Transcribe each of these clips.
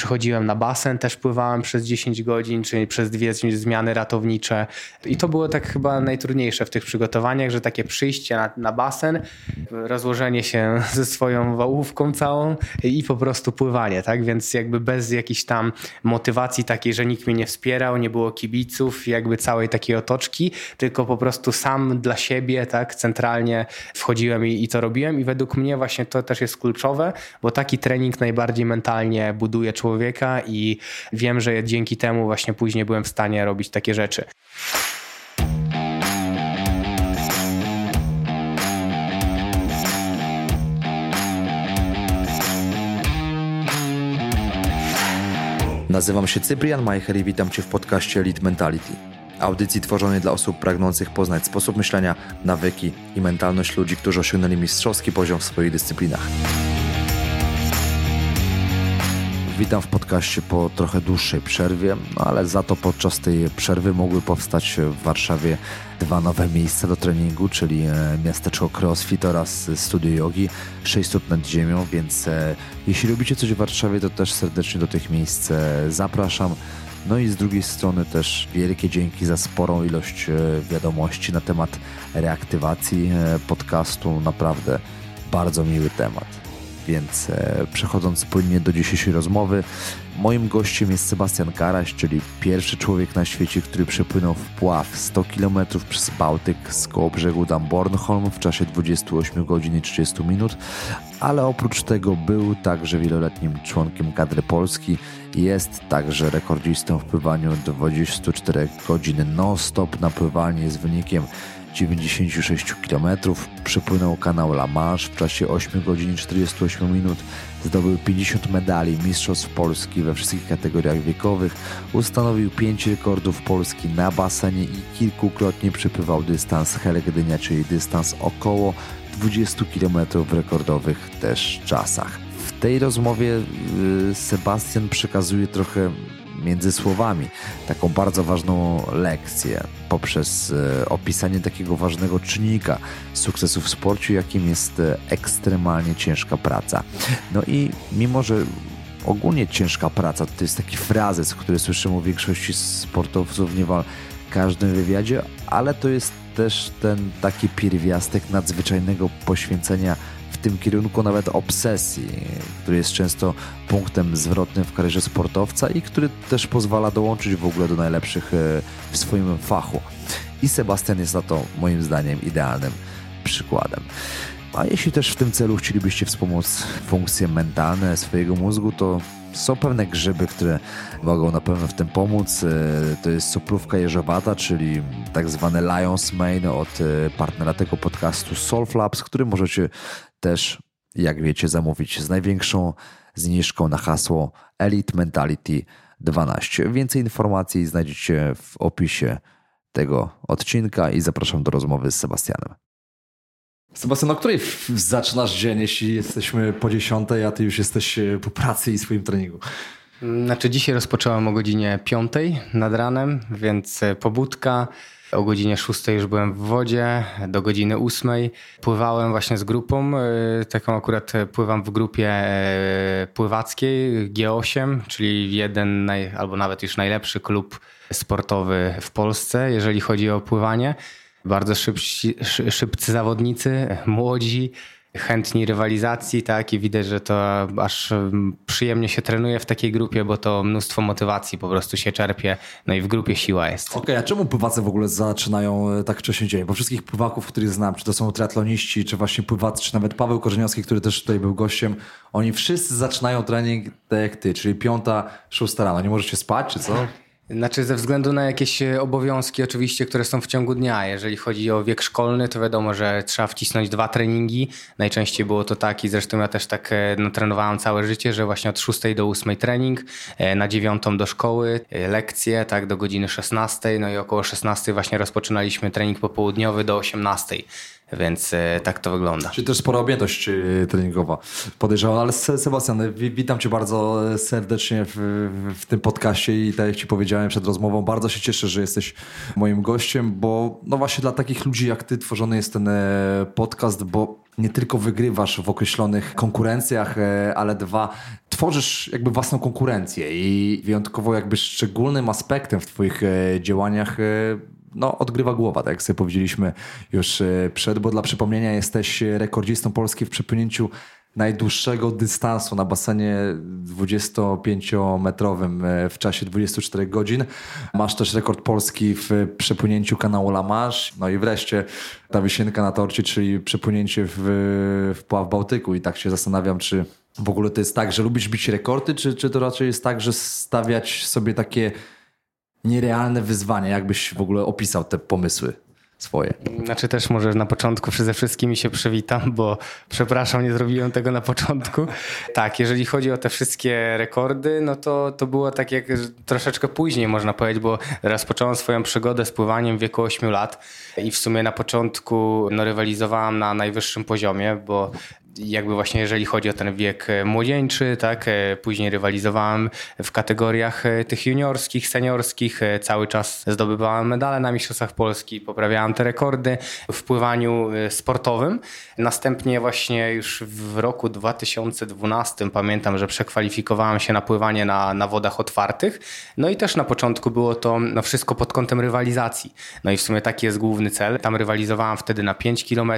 przychodziłem na basen, też pływałem przez 10 godzin, czyli przez dwie zmiany ratownicze. I to było tak chyba najtrudniejsze w tych przygotowaniach, że takie przyjście na, na basen, rozłożenie się ze swoją wałówką całą i po prostu pływanie, tak? Więc jakby bez jakiejś tam motywacji takiej, że nikt mnie nie wspierał, nie było kibiców, jakby całej takiej otoczki, tylko po prostu sam dla siebie, tak, centralnie wchodziłem i, i to robiłem i według mnie właśnie to też jest kluczowe, bo taki trening najbardziej mentalnie buduje człowieka i wiem, że dzięki temu właśnie później byłem w stanie robić takie rzeczy. Nazywam się Cyprian Majcher i witam Cię w podcaście Elite Mentality. Audycji tworzonej dla osób pragnących poznać sposób myślenia, nawyki i mentalność ludzi, którzy osiągnęli mistrzowski poziom w swoich dyscyplinach. Witam w podcaście po trochę dłuższej przerwie, no ale za to podczas tej przerwy mogły powstać w Warszawie dwa nowe miejsca do treningu, czyli e, miasteczko CrossFit oraz studio jogi 600 nad ziemią, więc e, jeśli lubicie coś w Warszawie, to też serdecznie do tych miejsc e, zapraszam. No i z drugiej strony też wielkie dzięki za sporą ilość wiadomości na temat reaktywacji podcastu. Naprawdę bardzo miły temat. Więc e, przechodząc płynnie do dzisiejszej rozmowy, moim gościem jest Sebastian Karaś, czyli pierwszy człowiek na świecie, który przepłynął w pław 100 km przez Bałtyk z koło brzegu dam Bornholm w czasie 28 godzin i 30 minut, ale oprócz tego był także wieloletnim członkiem kadry Polski. Jest także rekordzistą w pływaniu 24 godzin non-stop na pływanie z wynikiem 96 km, przepłynął kanał La Manche w czasie 8 godzin 48 minut, zdobył 50 medali Mistrzostw Polski we wszystkich kategoriach wiekowych, ustanowił 5 rekordów Polski na basenie i kilkukrotnie przepływał dystans Helgdynia, czyli dystans około 20 km w rekordowych też czasach. W tej rozmowie y, Sebastian przekazuje trochę między słowami taką bardzo ważną lekcję poprzez e, opisanie takiego ważnego czynnika sukcesu w sporcie, jakim jest e, ekstremalnie ciężka praca. No i mimo, że ogólnie ciężka praca to jest taki frazes, który słyszymy u większości sportowców w niemal każdym wywiadzie, ale to jest też ten taki pierwiastek nadzwyczajnego poświęcenia tym kierunku nawet obsesji, który jest często punktem zwrotnym w karierze sportowca i który też pozwala dołączyć w ogóle do najlepszych e, w swoim fachu. I Sebastian jest na to moim zdaniem idealnym przykładem. A jeśli też w tym celu chcielibyście wspomóc funkcje mentalne swojego mózgu, to są pewne grzyby, które mogą na pewno w tym pomóc. E, to jest soplówka jeżowata, czyli tak zwane Lion's Mane od e, partnera tego podcastu Soulflaps, który możecie też, jak wiecie, zamówić z największą zniżką na hasło Elite Mentality 12. Więcej informacji znajdziecie w opisie tego odcinka i zapraszam do rozmowy z Sebastianem. Sebastian, o której zaczynasz dzień, jeśli jesteśmy po 10, a ty już jesteś e, po pracy i swoim treningu? Znaczy dzisiaj rozpocząłem o godzinie 5 nad ranem, więc e, pobudka, o godzinie 6 już byłem w wodzie, do godziny 8 pływałem właśnie z grupą. E, taką akurat pływam w grupie e, pływackiej G8, czyli jeden naj, albo nawet już najlepszy klub sportowy w Polsce, jeżeli chodzi o pływanie. Bardzo szybci, szybcy zawodnicy, młodzi chętni rywalizacji, tak, i widać, że to aż mm, przyjemnie się trenuje w takiej grupie, bo to mnóstwo motywacji po prostu się czerpie, no i w grupie siła jest. Okej, okay, a czemu pływacy w ogóle zaczynają e, tak wcześnie dzień? Bo wszystkich pływaków, których znam, czy to są triatloniści, czy właśnie pływacy, czy nawet Paweł Korzeniowski, który też tutaj był gościem, oni wszyscy zaczynają trening tak jak ty, czyli piąta, szósta rano. Nie możecie spać, czy co? Znaczy ze względu na jakieś e, obowiązki oczywiście, które są w ciągu dnia. Jeżeli chodzi o wiek szkolny, to wiadomo, że trzeba wcisnąć dwa treningi. Najczęściej było to tak i zresztą ja też tak e, no, trenowałem całe życie, że właśnie od 6 do 8 trening, e, na 9 do szkoły, lekcje tak do godziny 16, no i około 16 właśnie rozpoczynaliśmy trening popołudniowy do 18. więc e, tak to wygląda. Czyli też spora objętość e, treningowa podejrzewam, ale Sebastian, witam Cię bardzo serdecznie w, w tym podcaście i tak jak Ci powiedziałem przed rozmową, bardzo się cieszę, że jesteś moim gościem, bo no właśnie dla takich ludzi jak Ty tworzony jest ten podcast, bo nie tylko wygrywasz w określonych konkurencjach, ale dwa, tworzysz jakby własną konkurencję i wyjątkowo jakby szczególnym aspektem w Twoich działaniach no, odgrywa głowa, tak jak sobie powiedzieliśmy już e, przed, bo dla przypomnienia jesteś rekordzistą Polski w przepłynięciu najdłuższego dystansu na basenie 25-metrowym e, w czasie 24 godzin. Masz też rekord Polski w przepłynięciu kanału La Manche. No i wreszcie ta wisienka na torcie, czyli przepłynięcie w, w Pław Bałtyku. I tak się zastanawiam, czy w ogóle to jest tak, że lubisz bić rekordy, czy, czy to raczej jest tak, że stawiać sobie takie nierealne wyzwanie? Jakbyś w ogóle opisał te pomysły? swoje. Znaczy też może na początku ze wszystkimi się przywitam, bo przepraszam, nie zrobiłem tego na początku. Tak, jeżeli chodzi o te wszystkie rekordy, no to, to było tak jak troszeczkę później można powiedzieć, bo rozpocząłem swoją przygodę z pływaniem w wieku 8 lat i w sumie na początku no, rywalizowałem na najwyższym poziomie, bo jakby właśnie jeżeli chodzi o ten wiek e, młodzieńczy, tak, e, później rywalizowałem w kategoriach e, tych juniorskich, seniorskich, cały czas zdobywałem medale na Mistrzostwach Polski, poprawiałem te rekordy w pływaniu sportowym. Następnie właśnie już w roku 2012 pamiętam, że przekwalifikowałem się na pływanie na, na wodach otwartych. No i też na początku było to no wszystko pod kątem rywalizacji. No i w sumie taki jest główny cel. Tam rywalizowałem wtedy na 5 km,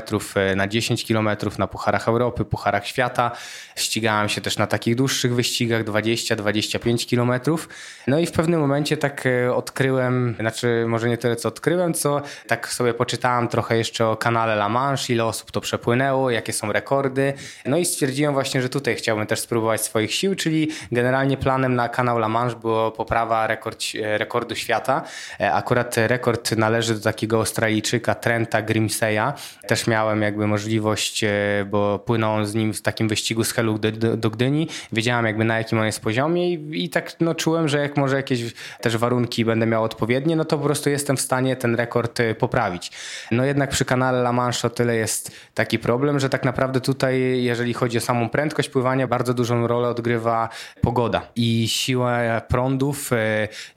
na 10 km, na Pucharach Europy Europy, Pucharach Świata. Ścigałem się też na takich dłuższych wyścigach 20-25 kilometrów. No i w pewnym momencie tak e, odkryłem, znaczy może nie tyle co odkryłem, co tak sobie poczytałem trochę jeszcze o kanale La Manche, ile osób to przepłynęło, jakie są rekordy. No i stwierdziłem właśnie, że tutaj chciałbym też spróbować swoich sił, czyli generalnie planem na kanał La Manche było poprawa rekord, e, rekordu świata. E, akurat rekord należy do takiego Australijczyka Trenta Grimseya. Też miałem jakby możliwość, bo płynął z nim w takim wyścigu z Helu do, do Gdyni. Wiedziałem jakby na jakim on jest poziomie i, i tak no, czułem, że jak może jakieś też warunki będę miał odpowiednie, no to po prostu jestem w stanie ten rekord y, poprawić. No jednak przy kanale La Manche o tyle jest taki problem, że tak naprawdę tutaj, jeżeli chodzi o samą prędkość pływania, bardzo dużą rolę odgrywa pogoda i siła prądów, y,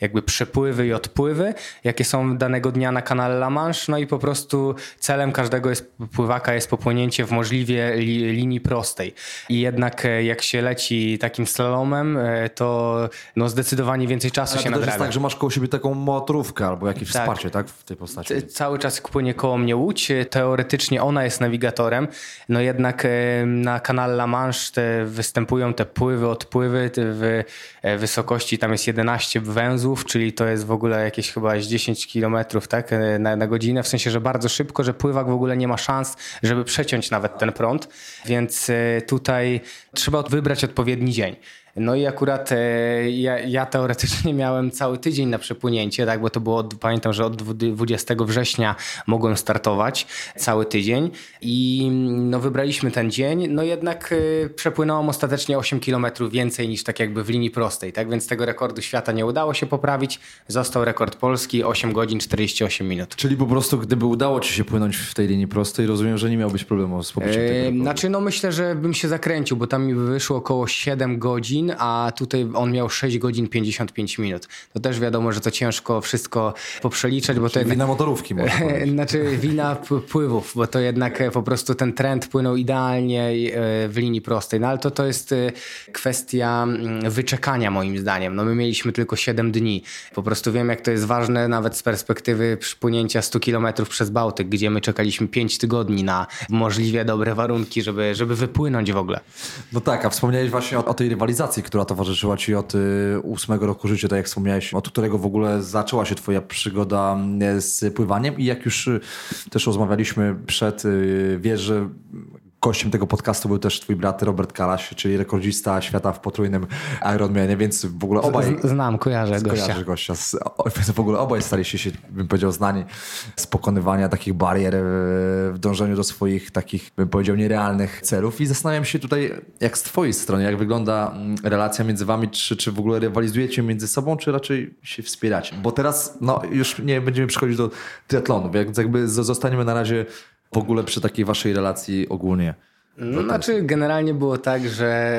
jakby przepływy i odpływy, jakie są danego dnia na kanale La Manche, no i po prostu celem każdego jest, pływaka jest popłynięcie w możliwie linii prostej. I jednak e, jak się leci takim slalomem, e, to no zdecydowanie więcej czasu Ale się nadrabia. to jest tak, że masz koło siebie taką motorówkę albo jakieś tak. wsparcie, tak? W tej postaci. Cały czas płynie koło mnie łódź. Teoretycznie ona jest nawigatorem, no jednak e, na kanale La Manche te występują te pływy, odpływy w wysokości tam jest 11 węzłów, czyli to jest w ogóle jakieś chyba 10 kilometrów tak, na, na godzinę, w sensie, że bardzo szybko, że pływak w ogóle nie ma szans, żeby przeciąć nawet ten prąd. Więc e, tutaj trzeba wybrać odpowiedni dzień. No i akurat e, ja, ja, teoretycznie miałem cały tydzień na przepłynięcie, tak, bo to było, pamiętam, że od 20 września mogłem startować cały tydzień. I no wybraliśmy ten dzień, no jednak e, przepłynąłem ostatecznie 8 km więcej niż tak jakby w linii prostej, tak, więc tego rekordu świata nie udało się poprawić, został rekord Polski 8 godzin 48 minut. Czyli po prostu gdyby udało ci się płynąć w tej linii prostej, rozumiem, że nie miałbyś problemu z pobyciem tego rekordu. Znaczy no myślę, że bym się zakręcił, bo tam mi wyszło około 7 godzin, godzin, a tutaj on miał 6 godzin 55 minut. To też wiadomo, że to ciężko wszystko poprzeliczać, bo to wina motorówki można Znaczy wina pływów, bo to jednak po prostu ten trend płynął idealnie e, w linii prostej. No ale to, to jest e, kwestia mm, wyczekania moim zdaniem. No my mieliśmy tylko 7 dni. Po prostu wiem, jak to jest ważne nawet z perspektywy przypłynięcia 100 kilometrów przez Bałtyk, gdzie my czekaliśmy 5 tygodni na możliwie dobre warunki, żeby, żeby wypłynąć w ogóle. No tak, a wspomniałeś właśnie o, o tej rywalizacji, która towarzyszyła ci od y, ósmego roku życia, tak jak wspomniałeś, od którego w ogóle zaczęła się twoja przygoda y, z pływaniem? I jak już y, też rozmawialiśmy przed, wiesz, że Gościem tego podcastu był też twój brat Robert Kalaś, czyli rekordzista świata w potrójnym Ironmanie, więc w ogóle obaj... Znam, kojarzę gościa. Kojarzę gościa. Więc w ogóle obaj staliście się, bym powiedział, znani z pokonywania takich barier e, w dążeniu do swoich takich, bym powiedział, nierealnych celów i zastanawiam się tutaj, jak z twojej strony, jak wygląda mm, relacja między wami, czy, czy w ogóle rywalizujecie między sobą, czy raczej się wspieracie? Bo teraz, no już nie będziemy przechodzić do triatlonu, więc jakby zostaniemy na razie w ogóle przy takiej waszej relacji ogólnie? No, znaczy, generalnie było tak, że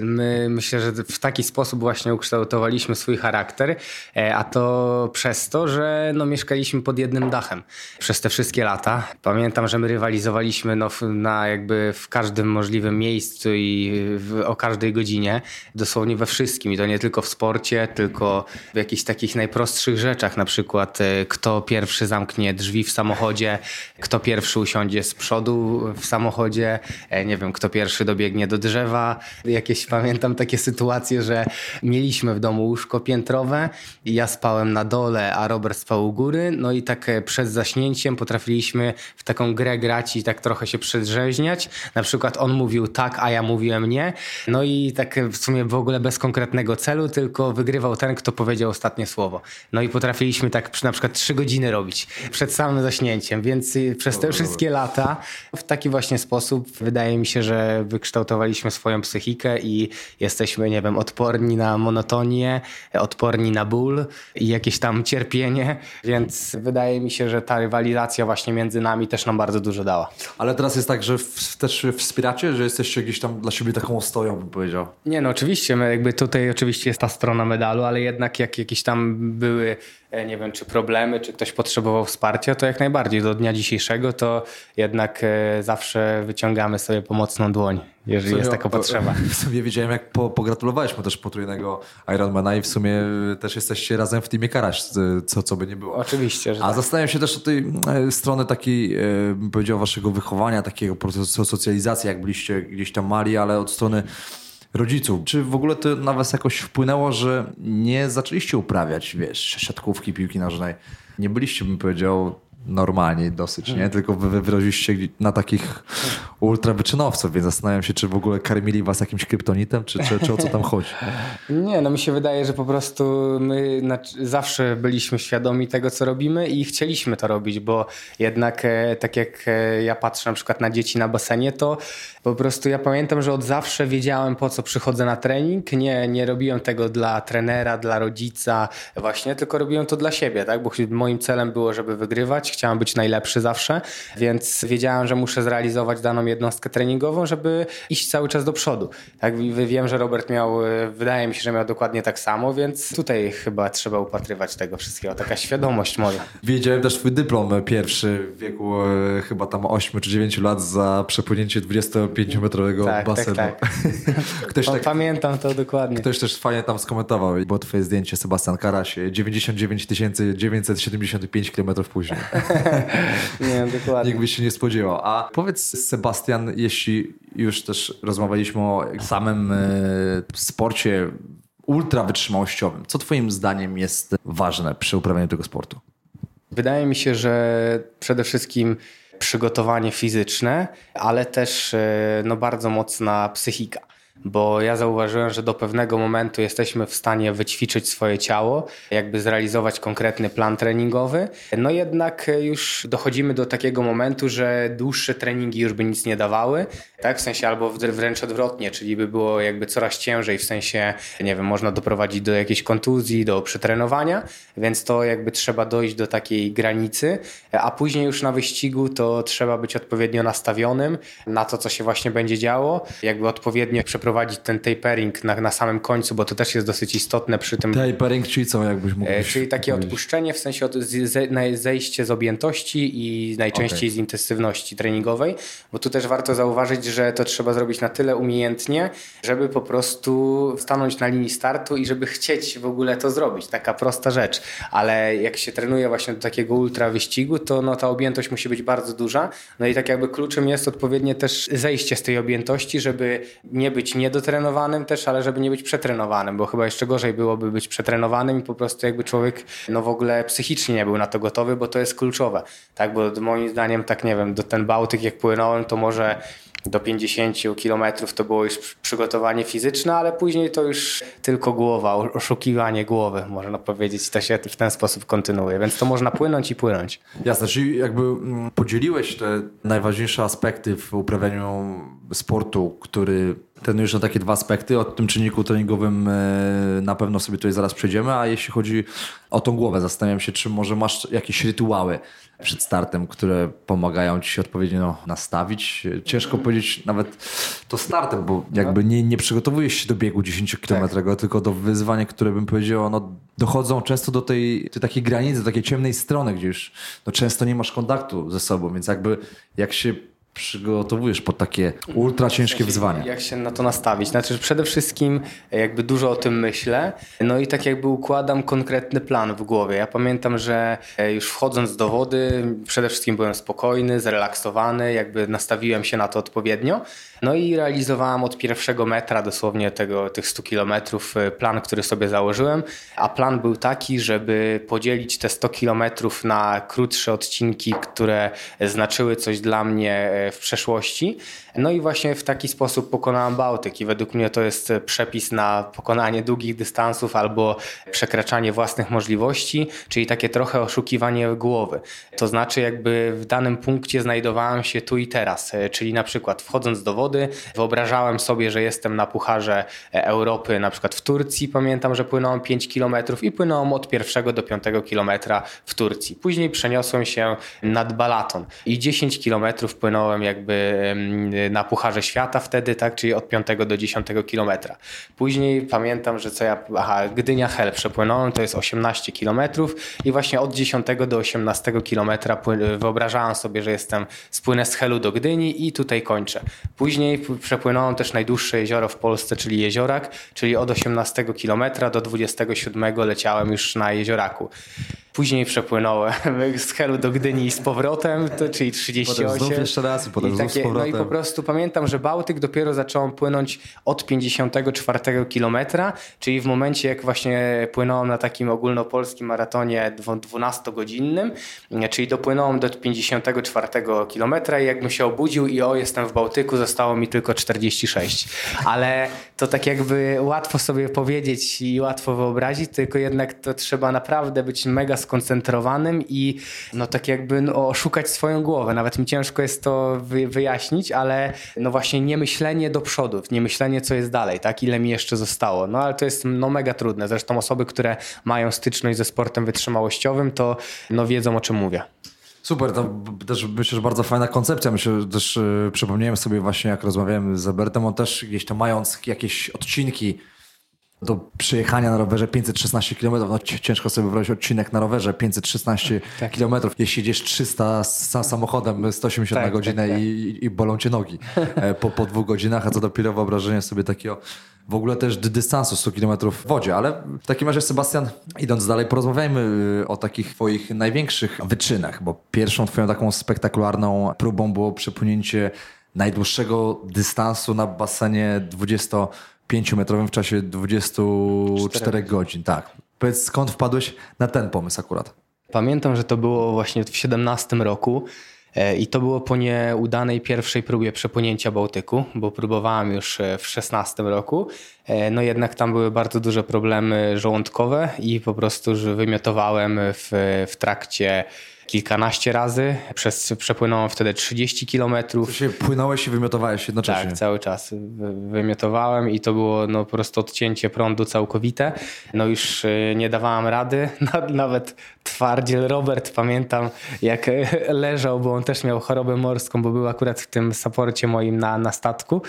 my myślę, że w taki sposób właśnie ukształtowaliśmy swój charakter, e, a to przez to, że no, mieszkaliśmy pod jednym dachem przez te wszystkie lata. Pamiętam, że my rywalizowaliśmy no, na jakby w każdym możliwym miejscu i w, o każdej godzinie, dosłownie we wszystkim. I to nie tylko w sporcie, tylko w jakichś takich najprostszych rzeczach, na przykład e, kto pierwszy zamknie drzwi w samochodzie, kto pierwszy usiądzie z przodu w samochodzie, e, nie wiem, kto pierwszy dobiegnie do drzewa. Jakieś pamiętam takie sytuacje, że mieliśmy w domu łóżko piętrowe i ja spałem na dole, a Robert spał u góry. No i tak e, przed zaśnięciem potrafiliśmy w taką grę grać i tak trochę się przedrzeźniać. Na przykład on mówił tak, a ja mówiłem nie. No i tak w sumie w ogóle bez konkretnego celu, tylko wygrywał ten, kto powiedział ostatnie słowo. No i potrafiliśmy tak na przykład trzy godziny robić przed samym zaśnięciem, więc przez te wszystkie lata w taki właśnie sposób wydaje wydaje mi się, że wykształtowaliśmy swoją psychikę i jesteśmy, nie wiem, odporni na monotonię, odporni na ból i jakieś tam cierpienie, więc wydaje mi się, że ta rywalizacja właśnie między nami też nam bardzo dużo dała. Ale teraz jest tak, że w, też wspieracie, że jesteście gdzieś tam dla siebie taką ostoją, bym powiedział. Nie, no oczywiście, my jakby tutaj oczywiście jest ta strona medalu, ale jednak jak jakieś tam były nie wiem, czy problemy, czy ktoś potrzebował wsparcia, to jak najbardziej. Do dnia dzisiejszego to jednak e, zawsze wyciągamy sobie pomocną dłoń, jeżeli jest taka potrzeba. W sumie wiedziałem, jak po, pogratulowałeś mu też potrójnego Ironmana i w sumie też jesteście razem w teamie Karaś, co, co by nie było. Oczywiście, że A tak. zastanawiam się też od tej e, strony takiej, bym powiedział, waszego wychowania, takiego procesu socjalizacji, jak byliście gdzieś tam mali, ale od strony rodziców. Czy w ogóle to na was jakoś wpłynęło, że nie zaczęliście uprawiać, wiesz, siatkówki, piłki nożnej? Nie byliście, bym powiedział, normalnie dosyć, nie? Hmm. Tylko wy wyrobiliście na takich ultra wyczynowców, więc zastanawiam się, czy w ogóle karmili was jakimś kryptonitem, czy, czy, czy o co tam chodzi? Nie, no mi się wydaje, że po prostu my zawsze byliśmy świadomi tego, co robimy i chcieliśmy to robić, bo jednak e, tak jak e, ja patrzę na przykład na dzieci na basenie, to po prostu ja pamiętam, że od zawsze wiedziałem, po co przychodzę na trening. Nie, nie robiłem tego dla trenera, dla rodzica właśnie, tylko robiłem to dla siebie, tak? Bo moim celem było, żeby wygrywać, chciałem być najlepszy zawsze, więc wiedziałem, że muszę zrealizować daną jednostkę treningową, żeby iść cały czas do przodu. Tak? Wiem, że Robert miał, e, wydaje mi się, że miał dokładnie tak samo, więc tutaj chyba trzeba upatrywać tego wszystkiego. Taka świadomość moja. Wiedziałem też twój dyplom pierwszy w wieku e, chyba tam 8 czy 9 lat za przepłynięcie 25-metrowego tak, tak, basenu. Tak, tak. Ktoś tak, Pamiętam to dokładnie. Ktoś też fajnie tam skomentował, bo twoje zdjęcie Sebastian Karaś 99 975 km później. nie, dokładnie. Nikt by się nie spodziewał. A powiedz Sebastian, jeśli już też rozmawialiśmy o samym e, sporcie ultra wytrzymałościowym, co twoim zdaniem jest ważne przy uprawianiu tego sportu? Wydaje mi się, że przede wszystkim przygotowanie fizyczne, ale też e, no, bardzo mocna psychika bo ja zauważyłem, że do pewnego momentu jesteśmy w stanie wyćwiczyć swoje ciało, jakby zrealizować konkretny plan treningowy. No jednak już dochodzimy do takiego momentu, że dłuższe treningi już by nic nie dawały, tak? W sensie albo wręcz odwrotnie, czyli by było jakby coraz ciężej, w sensie, nie wiem, można doprowadzić do jakiejś kontuzji, do przetrenowania, więc to jakby trzeba dojść do takiej granicy, a później już na wyścigu to trzeba być odpowiednio nastawionym na to, co się właśnie będzie działo, jakby odpowiednio przeprowadzić wprowadzić ten tapering na, na samym końcu, bo to też jest dosyć istotne przy tym. Tapering, czyli co, jakbyś mógł e, Czyli takie powiedzieć. odpuszczenie, w sensie od, z, zejście z objętości i najczęściej okay. z intensywności treningowej, bo tu też warto zauważyć, że to trzeba zrobić na tyle umiejętnie, żeby po prostu stanąć na linii startu i żeby chcieć w ogóle to zrobić. Taka prosta rzecz, ale jak się trenuje właśnie do takiego ultra wyścigu, to no, ta objętość musi być bardzo duża. No i tak jakby kluczem jest odpowiednie też zejście z tej objętości, żeby nie być niedotrenowanym też, ale żeby nie być przetrenowanym, bo chyba jeszcze gorzej byłoby być przetrenowanym i po prostu jakby człowiek no w ogóle psychicznie nie był na to gotowy, bo to jest kluczowe. Tak, bo moim zdaniem tak nie wiem, do ten Bałtyk jak płynąłem, to może do 50 kilometrów to było już przygotowanie fizyczne, ale później to już tylko głowa, oszukiwanie głowy, można powiedzieć, to się w ten sposób kontynuuje, więc to można płynąć i płynąć. Jasne, czyli jakby mm, podzieliłeś te najważniejsze aspekty w uprawianiu sportu, który Trenujesz na takie dwa aspekty. O tym czynniku treningowym e, na pewno sobie tutaj zaraz przejdziemy, a jeśli chodzi o tą głowę, zastanawiam się, czy może masz jakieś rytuały przed startem, które pomagają ci się odpowiednio nastawić. Ciężko powiedzieć nawet to startem, bo jakby nie, nie przygotowujesz się do biegu 10-kilometrowego, tak. tylko do wyzwania, które bym powiedział, no, dochodzą często do tej, tej takiej granicy, do takiej ciemnej strony, gdzie już no, często nie masz kontaktu ze sobą, więc jakby jak się przygotowujesz pod takie ultra ciężkie wyzwania? Jak się na to nastawić? Znaczy, przede wszystkim jakby dużo o tym myślę, no i tak jakby układam konkretny plan w głowie. Ja pamiętam, że e, już wchodząc do wody, przede wszystkim byłem spokojny, zrelaksowany, jakby nastawiłem się na to odpowiednio. No i realizowałem od pierwszego metra dosłownie tego, tych 100 kilometrów e, plan, który sobie założyłem, a plan był taki, żeby podzielić te 100 kilometrów na krótsze odcinki, które znaczyły coś dla mnie e, w przeszłości. No i właśnie w taki sposób pokonałem Bałtyk i według mnie to jest przepis na pokonanie długich dystansów albo przekraczanie własnych możliwości, czyli takie trochę oszukiwanie głowy. To znaczy jakby w danym punkcie znajdowałem się tu i teraz, e, czyli na przykład wchodząc do wody wyobrażałem sobie, że jestem na Pucharze Europy, na przykład w Turcji, pamiętam, że płynąłem 5 km i płynąłem od pierwszego do 5 km w Turcji. Później przeniosłem się nad Balaton i 10 km płynąłem jakby na Pucharze Świata wtedy, tak, czyli od 5 do 10 kilometra. Później pamiętam, że co ja, aha, Gdynia Hel przepłynąłem, to jest 18 kilometrów i właśnie od 10 do 18 kilometra wyobrażałem sobie, że jestem, spłynę z Helu do Gdyni i tutaj kończę. Później przepłynąłem też najdłuższe jezioro w Polsce, czyli Jeziorak, czyli od 18 kilometra do 27 leciałem już na Jezioraku. Później przepłynąłem z Helu do Gdyni i z powrotem, to, czyli 38. Potem znów jeszcze raz i potem I takie, z powrotem. No i po prostu pamiętam, że Bałtyk dopiero zacząłem płynąć od 54 kilometra, czyli w momencie jak właśnie płynąłem na takim ogólnopolskim maratonie 12-godzinnym, czyli dopłynąłem do 54 kilometra i jakbym się obudził i o, jestem w Bałtyku, zostało mi tylko 46. Ale to tak jakby łatwo sobie powiedzieć i łatwo wyobrazić, tylko jednak to trzeba naprawdę być mega skoncentrowanym i no tak jakby no, oszukać swoją głowę. Nawet mi ciężko jest to wy, wyjaśnić, ale no właśnie nie myślenie do przodu, nie myślenie co jest dalej, tak? Ile mi jeszcze zostało. No ale to jest no mega trudne. Zresztą osoby, które mają styczność ze sportem wytrzymałościowym, to no wiedzą o czym mówię. Super, to też myślę, że bardzo fajna koncepcja. Myślę, że też yy, przypomniałem sobie właśnie, jak rozmawiałem z Albertem, on też gdzieś tam mając jakieś odcinki do przejechania na rowerze 516 km. No ciężko sobie wyobrazić odcinek na rowerze 516 tak. km. Jeśli jedziesz 300 z samochodem 180 tak, na godzinę tak, tak. I, i bolą cię nogi e, po, po dwóch godzinach, a co dopiero wyobrażenie sobie takiego w ogóle też dystansu 100 km w wodzie. Ale w takim razie, Sebastian, idąc dalej, porozmawiajmy y, o takich twoich największych wyczynach, bo pierwszą twoją taką spektakularną próbą było przepłynięcie najdłuższego dystansu na basenie 20 5-metrowym w czasie 24 4. godzin. Tak. Powiedz, skąd wpadłeś na ten pomysł akurat? Pamiętam, że to było właśnie w 17 roku e, i to było po nieudanej pierwszej próbie przepłynięcia Bałtyku, bo próbowałem już e, w 16 roku. E, no jednak tam były bardzo duże problemy żołądkowe i po prostu że wymiotowałem w, w trakcie kilkanaście razy. Przez, przepłynąłem wtedy 30 kilometrów. się płynąłeś i wymiotowałeś jednocześnie? Tak, cały czas wymiotowałem i to było no, po prostu odcięcie prądu całkowite. No już y, nie dawałem rady. Nawet twardziel Robert, pamiętam jak leżał, bo on też miał chorobę morską, bo był akurat w tym saporcie moim na, na statku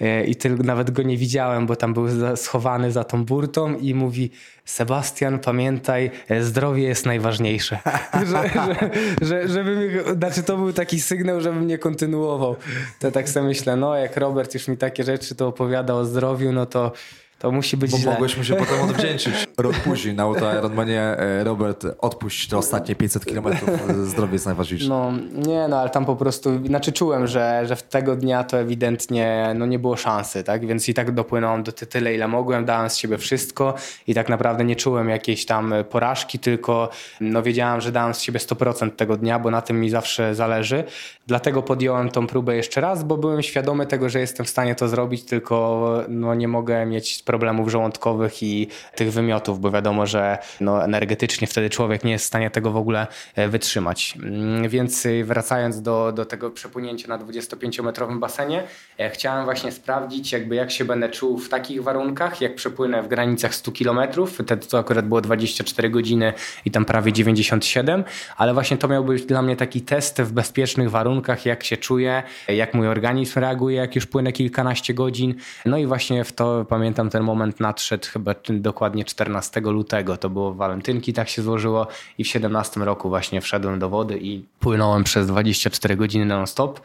y, i tylko nawet go nie widziałem, bo tam był schowany za tą burtą i mówi Sebastian, pamiętaj, zdrowie jest najważniejsze. że, że, że, żeby znaczy to był taki sygnał, żebym nie kontynuował. To tak sobie myślę, no jak Robert już mi takie rzeczy to opowiada o zdrowiu, no to to musi być Bo źle. mogłeś mu się potem odwdzięczyć. Rok później na Ironmanie e, Robert odpuść te ostatnie 500 kilometrów. Zdrowie jest najważniejsze. No nie, no ale tam po prostu, znaczy czułem, że, że w tego dnia to ewidentnie no, nie było szansy, tak? Więc i tak dopłynąłem do tyle, ile mogłem, dałem z siebie wszystko i tak naprawdę nie czułem jakiejś tam porażki, tylko no wiedziałem, że dałem z siebie 100% tego dnia, bo na tym mi zawsze zależy. Dlatego podjąłem tą próbę jeszcze raz, bo byłem świadomy tego, że jestem w stanie to zrobić, tylko no nie mogę mieć problemów żołądkowych i tych wymiotów, bo wiadomo, że no, energetycznie wtedy człowiek nie jest w stanie tego w ogóle e, wytrzymać. Mm, więc y, wracając do, do tego przepłynięcia na 25-metrowym basenie, e, chciałem właśnie sprawdzić, jakby jak się będę czuł w takich warunkach, jak przepłynę w granicach 100 km. Wtedy to akurat było 24 godziny i tam prawie 97, ale właśnie to miał być dla mnie taki test w bezpiecznych warunkach, jak się czuję, jak mój organizm reaguje, jak już płynę kilkanaście godzin. No i właśnie w to pamiętam ten moment nadszedł chyba dokładnie 14 lutego. To było walentynki, tak się złożyło i w 17 roku właśnie wszedłem do wody i płynąłem przez 24 godziny non-stop.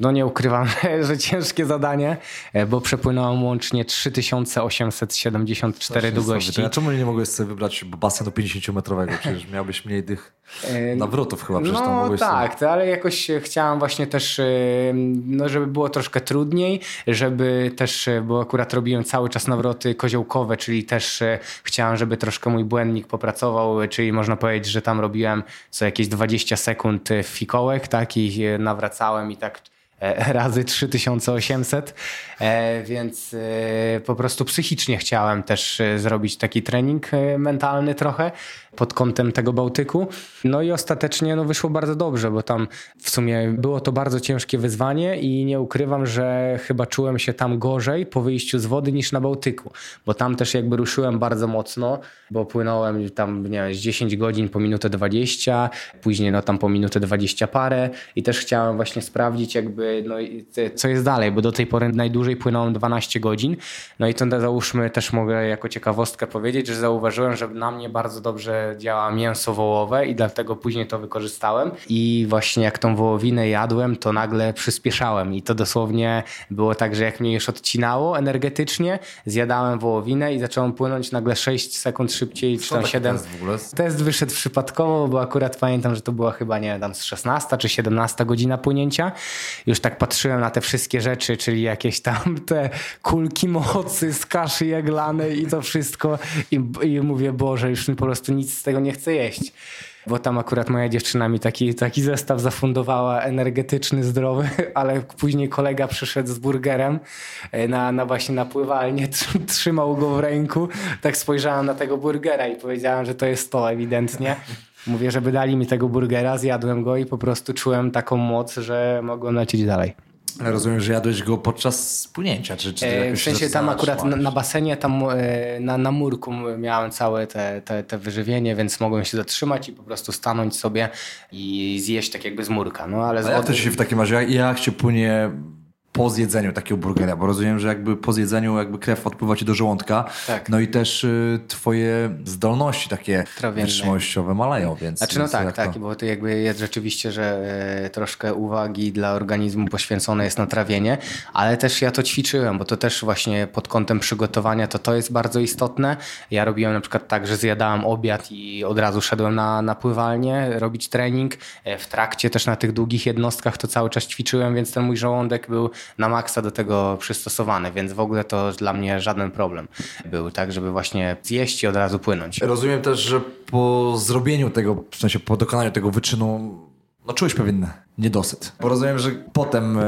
No nie ukrywam, że ciężkie zadanie, e, bo przepłynąłem łącznie 3874 długości. A czemu nie mogłeś sobie wybrać basenu 50-metrowego? Przecież miałbyś mniej tych e, nawrotów chyba. Przecież no tak, sobie... ale jakoś chciałam właśnie też, e, no żeby było troszkę trudniej, żeby też, bo akurat robiłem cały czas nawroty koziołkowe, czyli też chciałam, żeby troszkę mój błędnik popracował, czyli można powiedzieć, że tam robiłem co jakieś 20 sekund fikołek, tak, i nawracałem i tak E, razy 3800, e, więc e, po prostu psychicznie chciałem też zrobić taki trening mentalny trochę pod kątem tego Bałtyku. No i ostatecznie no, wyszło bardzo dobrze, bo tam w sumie było to bardzo ciężkie wyzwanie i nie ukrywam, że chyba czułem się tam gorzej po wyjściu z wody niż na Bałtyku, bo tam też jakby ruszyłem bardzo mocno, bo płynąłem tam, nie wiem, z 10 godzin po minutę 20, później no tam po minutę 20 parę i też chciałem właśnie sprawdzić jakby, no co jest dalej, bo do tej pory najdłużej płynąłem 12 godzin, no i to załóżmy też mogę jako ciekawostkę powiedzieć, że zauważyłem, że na mnie bardzo dobrze działa mięso wołowe i dlatego później to wykorzystałem. I właśnie jak tą wołowinę jadłem, to nagle przyspieszałem. I to dosłownie było tak, że jak mnie już odcinało energetycznie, zjadałem wołowinę i zacząłem płynąć nagle 6 sekund szybciej, czy tam 7. Test, w ogóle? test wyszedł przypadkowo, bo akurat pamiętam, że to była chyba, nie wiem, tam z 16 czy 17 godzina płynięcia. Już tak patrzyłem na te wszystkie rzeczy, czyli jakieś tam te kulki mocy z kaszy jaglanej i to wszystko i, i mówię, Boże, już po prostu nic z tego nie chcę jeść. Bo tam akurat moja dziewczyna mi taki, taki zestaw zafundowała, energetyczny, zdrowy, ale później kolega przyszedł z burgerem e, na, na właśnie na pływalnię, trzymał go w ręku. Tak spojrzałem na tego burgera i powiedziałem, że to jest to ewidentnie. Mówię, żeby dali mi tego burgera, zjadłem go i po prostu czułem taką moc, że mogłem lecieć dalej. Rozumiem, że jadłeś go podczas spłynięcia, czy, czy e, W sensie tam akurat na, na, basenie, tam e, na, na murku miałem całe te, te, te wyżywienie, więc mogłem się zatrzymać i po prostu stanąć sobie i zjeść tak jakby z murka. No, ale z wody... ja też się w takim razie, jak się płynie po zjedzeniu takiego burgera, bo rozumiem, że jakby po zjedzeniu jakby krew odpływa ci do żołądka, tak. no i też y, twoje zdolności takie Trawienne. wytrzymałościowe maleją, więc... Znaczy no tak, tak, to... bo to jakby jest rzeczywiście, że y, troszkę uwagi dla organizmu poświęcone jest na trawienie, ale też ja to ćwiczyłem, bo to też właśnie pod kątem przygotowania to to jest bardzo istotne. Ja robiłem na przykład tak, że zjadałem obiad i od razu szedłem na, na pływalnię, robić trening. E, w trakcie też na tych długich jednostkach to cały czas ćwiczyłem, więc ten mój żołądek był na maksa do tego przystosowany, więc w ogóle to dla mnie żaden problem był, tak, żeby właśnie zjeść i od razu płynąć. Rozumiem też, że po zrobieniu tego, w sensie po dokonaniu tego wyczynu, no czułeś pewien niedosyt. Bo rozumiem, że potem e,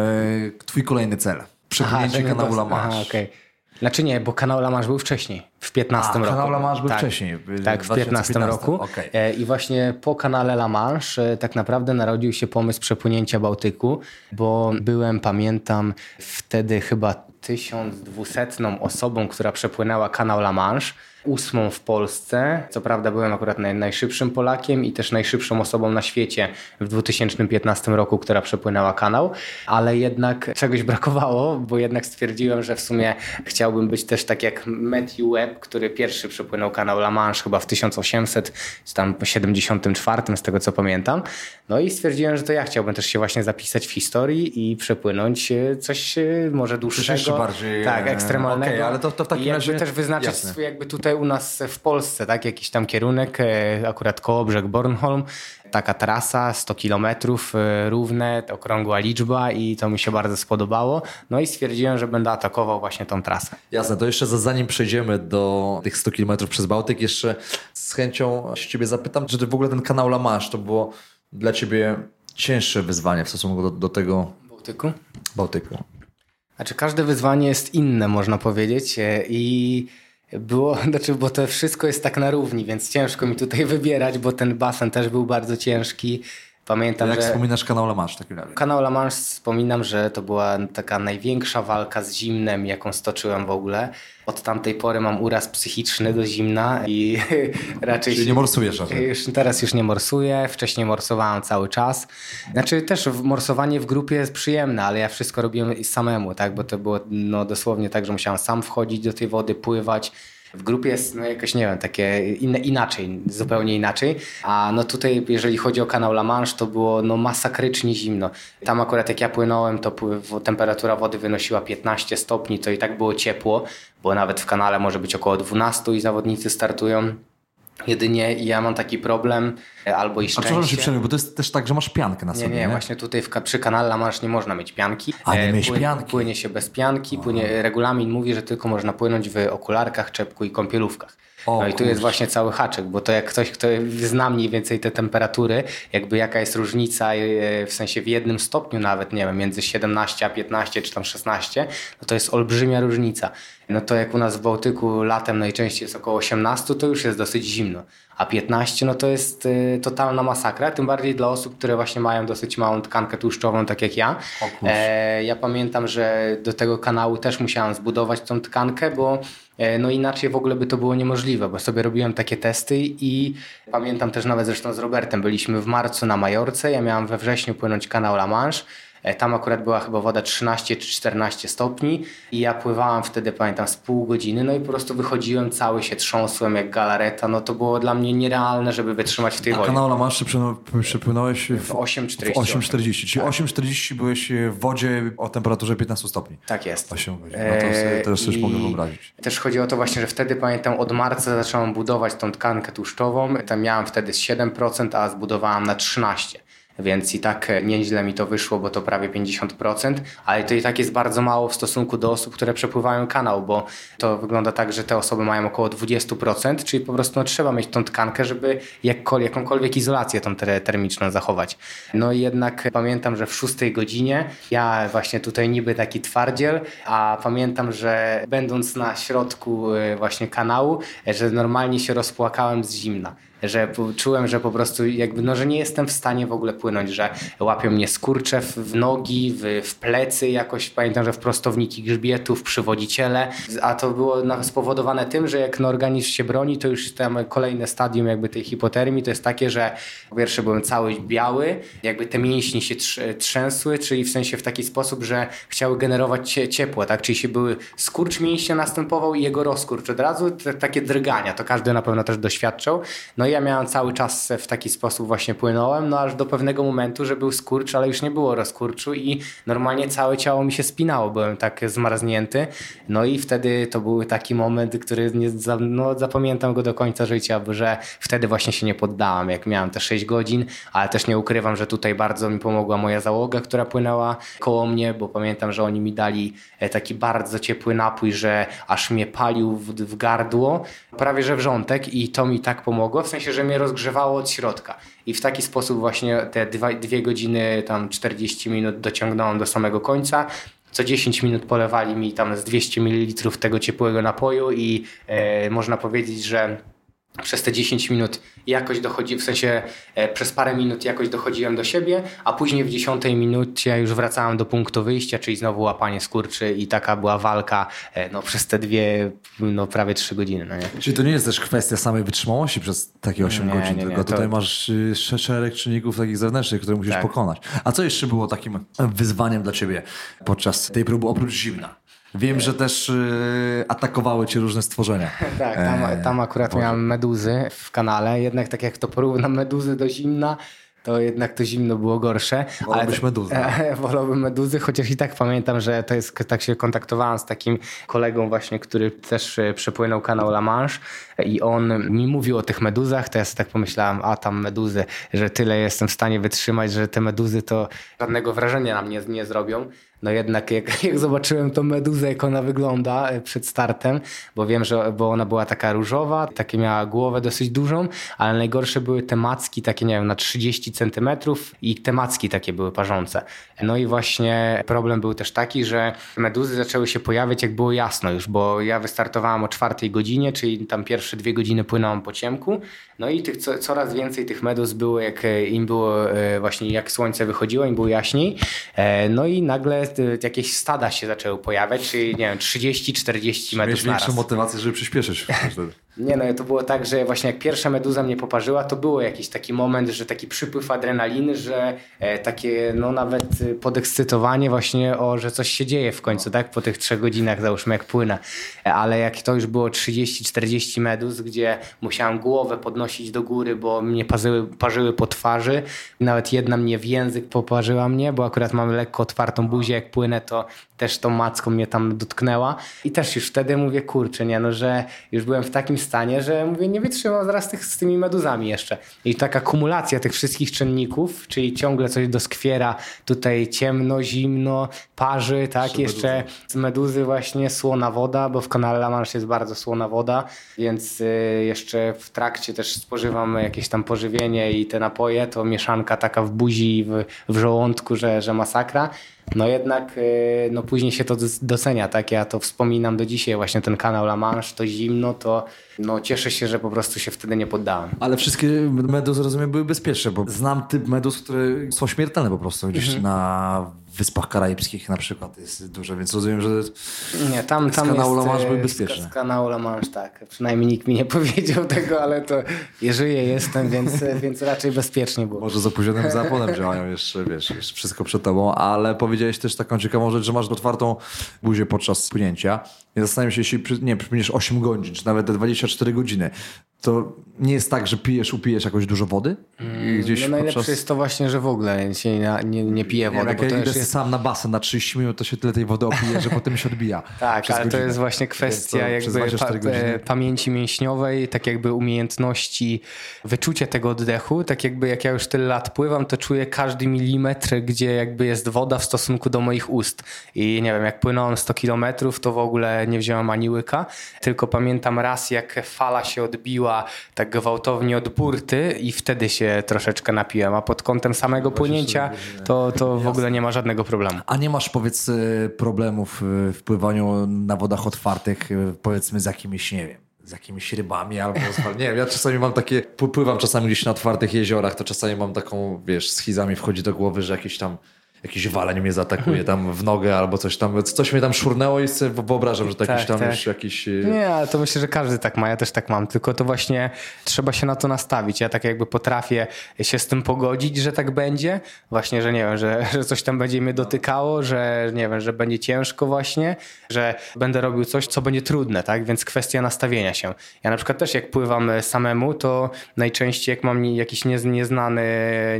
twój kolejny cel, przepłynięcie kanału La Manche. Aha, okay. Znaczy nie, bo kanał La Manche był wcześniej, w 15 A, roku. kanał La Manche był tak, wcześniej. Tak, w 15 roku. Okay. E, I właśnie po kanale La Manche e, tak naprawdę narodził się pomysł przepłynięcia Bałtyku, bo byłem, pamiętam, wtedy chyba 1200 osobą, która przepłynęła kanał La Manche ósmą w Polsce. Co prawda byłem akurat naj, najszybszym Polakiem i też najszybszą osobą na świecie w 2015 roku, która przepłynęła kanał, ale jednak czegoś brakowało, bo jednak stwierdziłem, że w sumie chciałbym być też tak jak Matthew Webb, który pierwszy przepłynął kanał La Manche chyba w 1874 z tego co pamiętam. No i stwierdziłem, że to ja chciałbym też się właśnie zapisać w historii i przepłynąć e, coś e, może dłuższego. bardziej tak, ekstremalnego. Okay, ale to, to w takim I razie też wyznaczyć jakby tutaj u nas w Polsce, tak? Jakiś tam kierunek, e, akurat koło brzeg Bornholm, taka trasa, 100 kilometrów, e, równe, okrągła liczba i to mi się bardzo spodobało. No i stwierdziłem, że będę atakował właśnie tą trasę. Jasne, to jeszcze zanim przejdziemy do tych 100 kilometrów przez Bałtyk, jeszcze z chęcią się ciebie zapytam, czy ty w ogóle ten kanał La Manche to było dla ciebie cięższe wyzwanie w stosunku do, do tego... Bałtyku? Bałtyku. Znaczy każde wyzwanie jest inne, można powiedzieć e, i było, znaczy, bo to wszystko jest tak na równi, więc ciężko mi tutaj wybierać, bo ten basen też był bardzo ciężki. Pamiętam, Jak że... wspominasz kanał La Manche w takim razie? Kanał La Manche wspominam, że to była taka największa walka z zimnem, jaką stoczyłem w ogóle. Od tamtej pory mam uraz psychiczny do zimna i raczej... Czyli nie morsujesz raczej? Już, teraz już nie morsuję, wcześniej morsowałem cały czas. Znaczy też morsowanie w grupie jest przyjemne, ale ja wszystko robiłem samemu, tak? Bo to było no, dosłownie tak, że musiałem sam wchodzić do tej wody, pływać. W grupie jest no, jakoś, nie wiem, takie inne, inaczej, zupełnie inaczej. A no tutaj, jeżeli chodzi o kanał La Manche, to było no masakrycznie zimno. Tam akurat jak ja płynąłem, to temperatura wody wynosiła 15 stopni, to i tak było ciepło, bo nawet w kanale może być około 12 i zawodnicy startują. Jedynie ja mam taki problem, e, albo i A przepraszam się szczęście. przerwę, bo to jest też tak, że masz piankę na Nie, sobie, nie, właśnie tutaj w, przy kanale Manche nie można mieć pianki. A, nie E, mieć pły- pianki. Płynie się bez pianki, płynie, regulamin mówi, że tylko można płynąć w okularkach, czepku i kąpielówkach. O, no i tu jest właśnie cały haczyk, bo to jak ktoś, kto zna mniej więcej te temperatury, jakby jaka jest różnica e, w sensie w jednym stopniu nawet, nie wiem, między 17 a 15 czy tam 16, no to jest olbrzymia różnica. No to jak u nas w Bałtyku latem najczęściej jest około 18, to już jest dosyć zimno. A 15 no to jest y, totalna masakra, tym bardziej dla osób, które właśnie mają dosyć małą tkankę tłuszczową, tak jak ja. E, ja pamiętam, że do tego kanału też musiałem zbudować tą tkankę, bo e, no inaczej w ogóle by to było niemożliwe, bo sobie robiłem takie testy i pamiętam też nawet zresztą z Robertem, byliśmy w marcu na Majorce, ja miałem we wrześniu płynąć kanał La Manche, Tam akurat była chyba woda 13 czy 14 stopni i ja pływałem wtedy, pamiętam, z pół godziny, no i po prostu wychodziłem, cały się trząsłem jak galareta, no to było dla mnie nierealne, żeby wytrzymać w tej A wodzie. kanał La Manche przypłynąłeś w, W 8,40. w 8,40. Czyli 8,40 byłeś w wodzie o temperaturze 15 stopni. Tak jest. 8 godzin. No to sobie E, też coś mogę wyobrazić. Też chodzi o to właśnie, że wtedy pamiętam od marca zacząłem budować tą tkankę tłuszczową. Tam miałem wtedy z 7%, a zbudowałem na 13%. Więc i tak e, nieźle mi to wyszło, bo to prawie 50%, ale to i tak jest bardzo mało w stosunku do osób, które przepływają kanał, bo to wygląda tak, że te osoby mają około 20%, czyli po prostu no, trzeba mieć tą tkankę, żeby jakąkolwiek izolację tą ter- termiczną zachować. No i jednak pamiętam, że w szóstej godzinie ja właśnie tutaj niby taki twardziel, a pamiętam, że będąc na środku e, właśnie kanału, e, że normalnie się rozpłakałem z zimna że czułem, że po prostu jakby, no, że nie jestem w stanie w ogóle płynąć, że łapią mnie skurcze w, nogi, w, w plecy jakoś, pamiętam, że w prostowniki grzbietu, w przywodziciele, a to było spowodowane tym, że jak no, organizm się broni, to już tam kolejne stadium jakby tej hipotermii to jest takie, że po pierwsze byłem cały biały, jakby te mięśnie się trz- trzęsły, czyli w sensie w taki sposób, że chciały generować cie- ciepło, tak, czyli się były skurcz mięśnia następował i jego rozkurcz od razu, te, takie drgania, to każdy na pewno też doświadczał, no i ja miałem cały czas w taki sposób właśnie płynąłem, no aż do pewnego momentu, że był skurcz, ale już nie było rozkurczu i normalnie całe ciało mi się spinało, byłem tak zmarznięty, no i wtedy to był taki moment, który nie, no, zapamiętam go do końca życia, bo że wtedy właśnie się nie poddałem, jak miałem te 6 godzin, ale też nie ukrywam, że tutaj bardzo mi pomogła moja załoga, która płynęła koło mnie, bo pamiętam, że oni mi dali e, taki bardzo ciepły napój, że aż mnie palił w, w gardło, prawie że wrzątek i to mi tak pomogło, w sensie, że mnie rozgrzewało od środka. I w taki sposób właśnie te dwa, dwie godziny, tam 40 minut dociągnąłem do samego końca. Co 10 minut polewali mi tam z 200 ml tego ciepłego napoju i e, można powiedzieć, że przez te 10 minut jakoś dochodzi, w sensie e, przez parę minut jakoś dochodziłem do siebie, a później w 10 minucie już wracałem do punktu wyjścia, czyli znowu łapanie skurczy i taka była walka e, no, przez te dwie, no prawie 3 godziny. No nie? Czyli to nie jest też kwestia samej wytrzymałości przez takie 8 Nie, godzin, nie, nie, tylko to- tutaj masz y, sz- szereg czynników takich zewnętrznych, które musisz Tak. pokonać. A co jeszcze było takim wyzwaniem dla ciebie podczas tej próby, oprócz zimna? Wiem, że też y, atakowały cię różne stworzenia. Tak, tam, E, tam akurat Boże. miałem meduzy w kanale, jednak tak jak to porównam meduzy do zimna, to jednak to zimno było gorsze. Wolałbyś meduzy. E, wolałbym meduzy, chociaż i tak pamiętam, że to jest, tak się kontaktowałem z takim kolegą właśnie, który też e, przepłynął kanał La Manche i on mi mówił o tych meduzach, to ja sobie tak pomyślałem, a tam meduzy, że tyle jestem w stanie wytrzymać, że te meduzy to żadnego wrażenia na mnie nie zrobią. No jednak jak, jak zobaczyłem tą meduzę, jak ona wygląda e, przed startem, bo wiem, że bo ona była taka różowa, takie miała głowę dosyć dużą, ale najgorsze były te macki takie, nie wiem, na 30 centymetrów i te macki takie były parzące. No i właśnie problem był też taki, że meduzy zaczęły się pojawiać jak było jasno już, bo ja wystartowałem o czwartej godzinie, czyli tam pierwsze dwie godziny płynąłem po ciemku, no i tych co, coraz więcej tych meduz było, jak e, im było e, właśnie jak słońce wychodziło, im było jaśniej. No i nagle jakieś stada się zaczęły pojawiać, czyli nie wiem, 30-40 meduz Miałeś większą motywację, żeby przyspieszyć. Nie no, to było tak, że właśnie jak pierwsza meduza mnie poparzyła, to było jakiś taki moment, że taki przypływ adrenaliny, że e, takie no nawet podekscytowanie właśnie o, że coś się dzieje w końcu, tak? Po tych trzech godzinach załóżmy jak płynę. E, ale jak to już było 30-40 meduz, gdzie musiałem głowę podnosić do góry, bo mnie parzyły, parzyły po twarzy. Nawet jedna mnie w język poparzyła mnie, bo akurat mam lekko otwartą buzię, jak płynę, to też tą macką mnie tam dotknęła. I też już wtedy mówię, kurczę, nie no, że już byłem w takim stanie, że mówię, nie wytrzymam zaraz tych, z tymi meduzami jeszcze. I taka kumulacja tych wszystkich czynników, czyli ciągle coś doskwiera, tutaj ciemno, zimno, parzy, tak, jeszcze meduzy. z meduzy właśnie słona woda, bo w kanale La Manche jest bardzo słona woda, więc y, jeszcze w trakcie też spożywam jakieś tam pożywienie i te napoje, to mieszanka taka w buzi i w, w żołądku, że, że masakra. No jednak y, no później się to docenia, tak? Ja to wspominam do dzisiaj, właśnie ten kanał La Manche, to zimno, to no cieszę się, że po prostu się wtedy nie poddałem. Ale wszystkie meduzy, rozumiem, były bezpieczne, bo znam typ meduz, które są śmiertelne po prostu gdzieś mhm. na Wyspach Karaibskich na przykład jest dużo, więc rozumiem, że nie, tam, tam z kanału La Manche były bezpieczne. Z, kanału La Manche, tak. Przynajmniej nikt mi nie powiedział tego, ale to ja żyję, jestem, więc, więc raczej bezpiecznie było. Może z opóźnionym zaponem działają jeszcze, wiesz, jeszcze wszystko przed tobą, ale powiedziałeś też taką ciekawą rzecz, że masz otwartą buzię podczas płynięcia. Ja zastanawiam się, jeśli nie, przypłyniesz 8 godzin, czy nawet 24 godziny, to nie jest tak, że pijesz, upijesz jakoś dużo wody? Mm, gdzieś no najlepsze podczas... jest to właśnie, że w ogóle się nie, nie, nie pije wody. Jak bo ja jest... sam na basen na 30 minut, to się tyle tej wody opije, że potem się odbija. tak, ale godzinę. to jest właśnie kwestia jakby pa e, pamięci mięśniowej, tak jakby umiejętności wyczucia tego oddechu. Tak jakby jak ja już tyle lat pływam, to czuję każdy milimetr, gdzie jakby jest woda w stosunku do moich ust. I nie wiem, jak płynąłem 100 kilometrów, to w ogóle nie wziąłem ani łyka, tylko pamiętam raz, jak fala się odbiła tak gwałtownie od burty i wtedy się troszeczkę napiłem, a pod kątem samego płynięcia to, to w ogóle nie ma żadnego problemu. A nie masz powiedz problemów w pływaniu na wodach otwartych powiedzmy z jakimiś, nie wiem, z jakimiś rybami albo z... Nie wiem, ja czasami mam takie, pływam czasami gdzieś na otwartych jeziorach, to czasami mam taką, wiesz, schizami wchodzi do głowy, że jakieś tam jakiś waleń mnie zaatakuje tam w nogę albo coś tam, coś mnie tam szurnęło i sobie wyobrażam, że to jakiś tak, tam tak. już jakiś... Y, Nie, ale to myślę, że każdy tak ma, ja też tak mam, tylko to właśnie trzeba się na to nastawić. Ja tak jakby potrafię się z tym pogodzić, że tak będzie, właśnie, że nie wiem, że, że coś tam będzie mnie dotykało, że nie wiem, że będzie ciężko właśnie, że będę robił coś, co będzie trudne, tak, więc kwestia nastawienia się. Ja na przykład też jak pływam samemu, to najczęściej jak mam jakiś nieznany,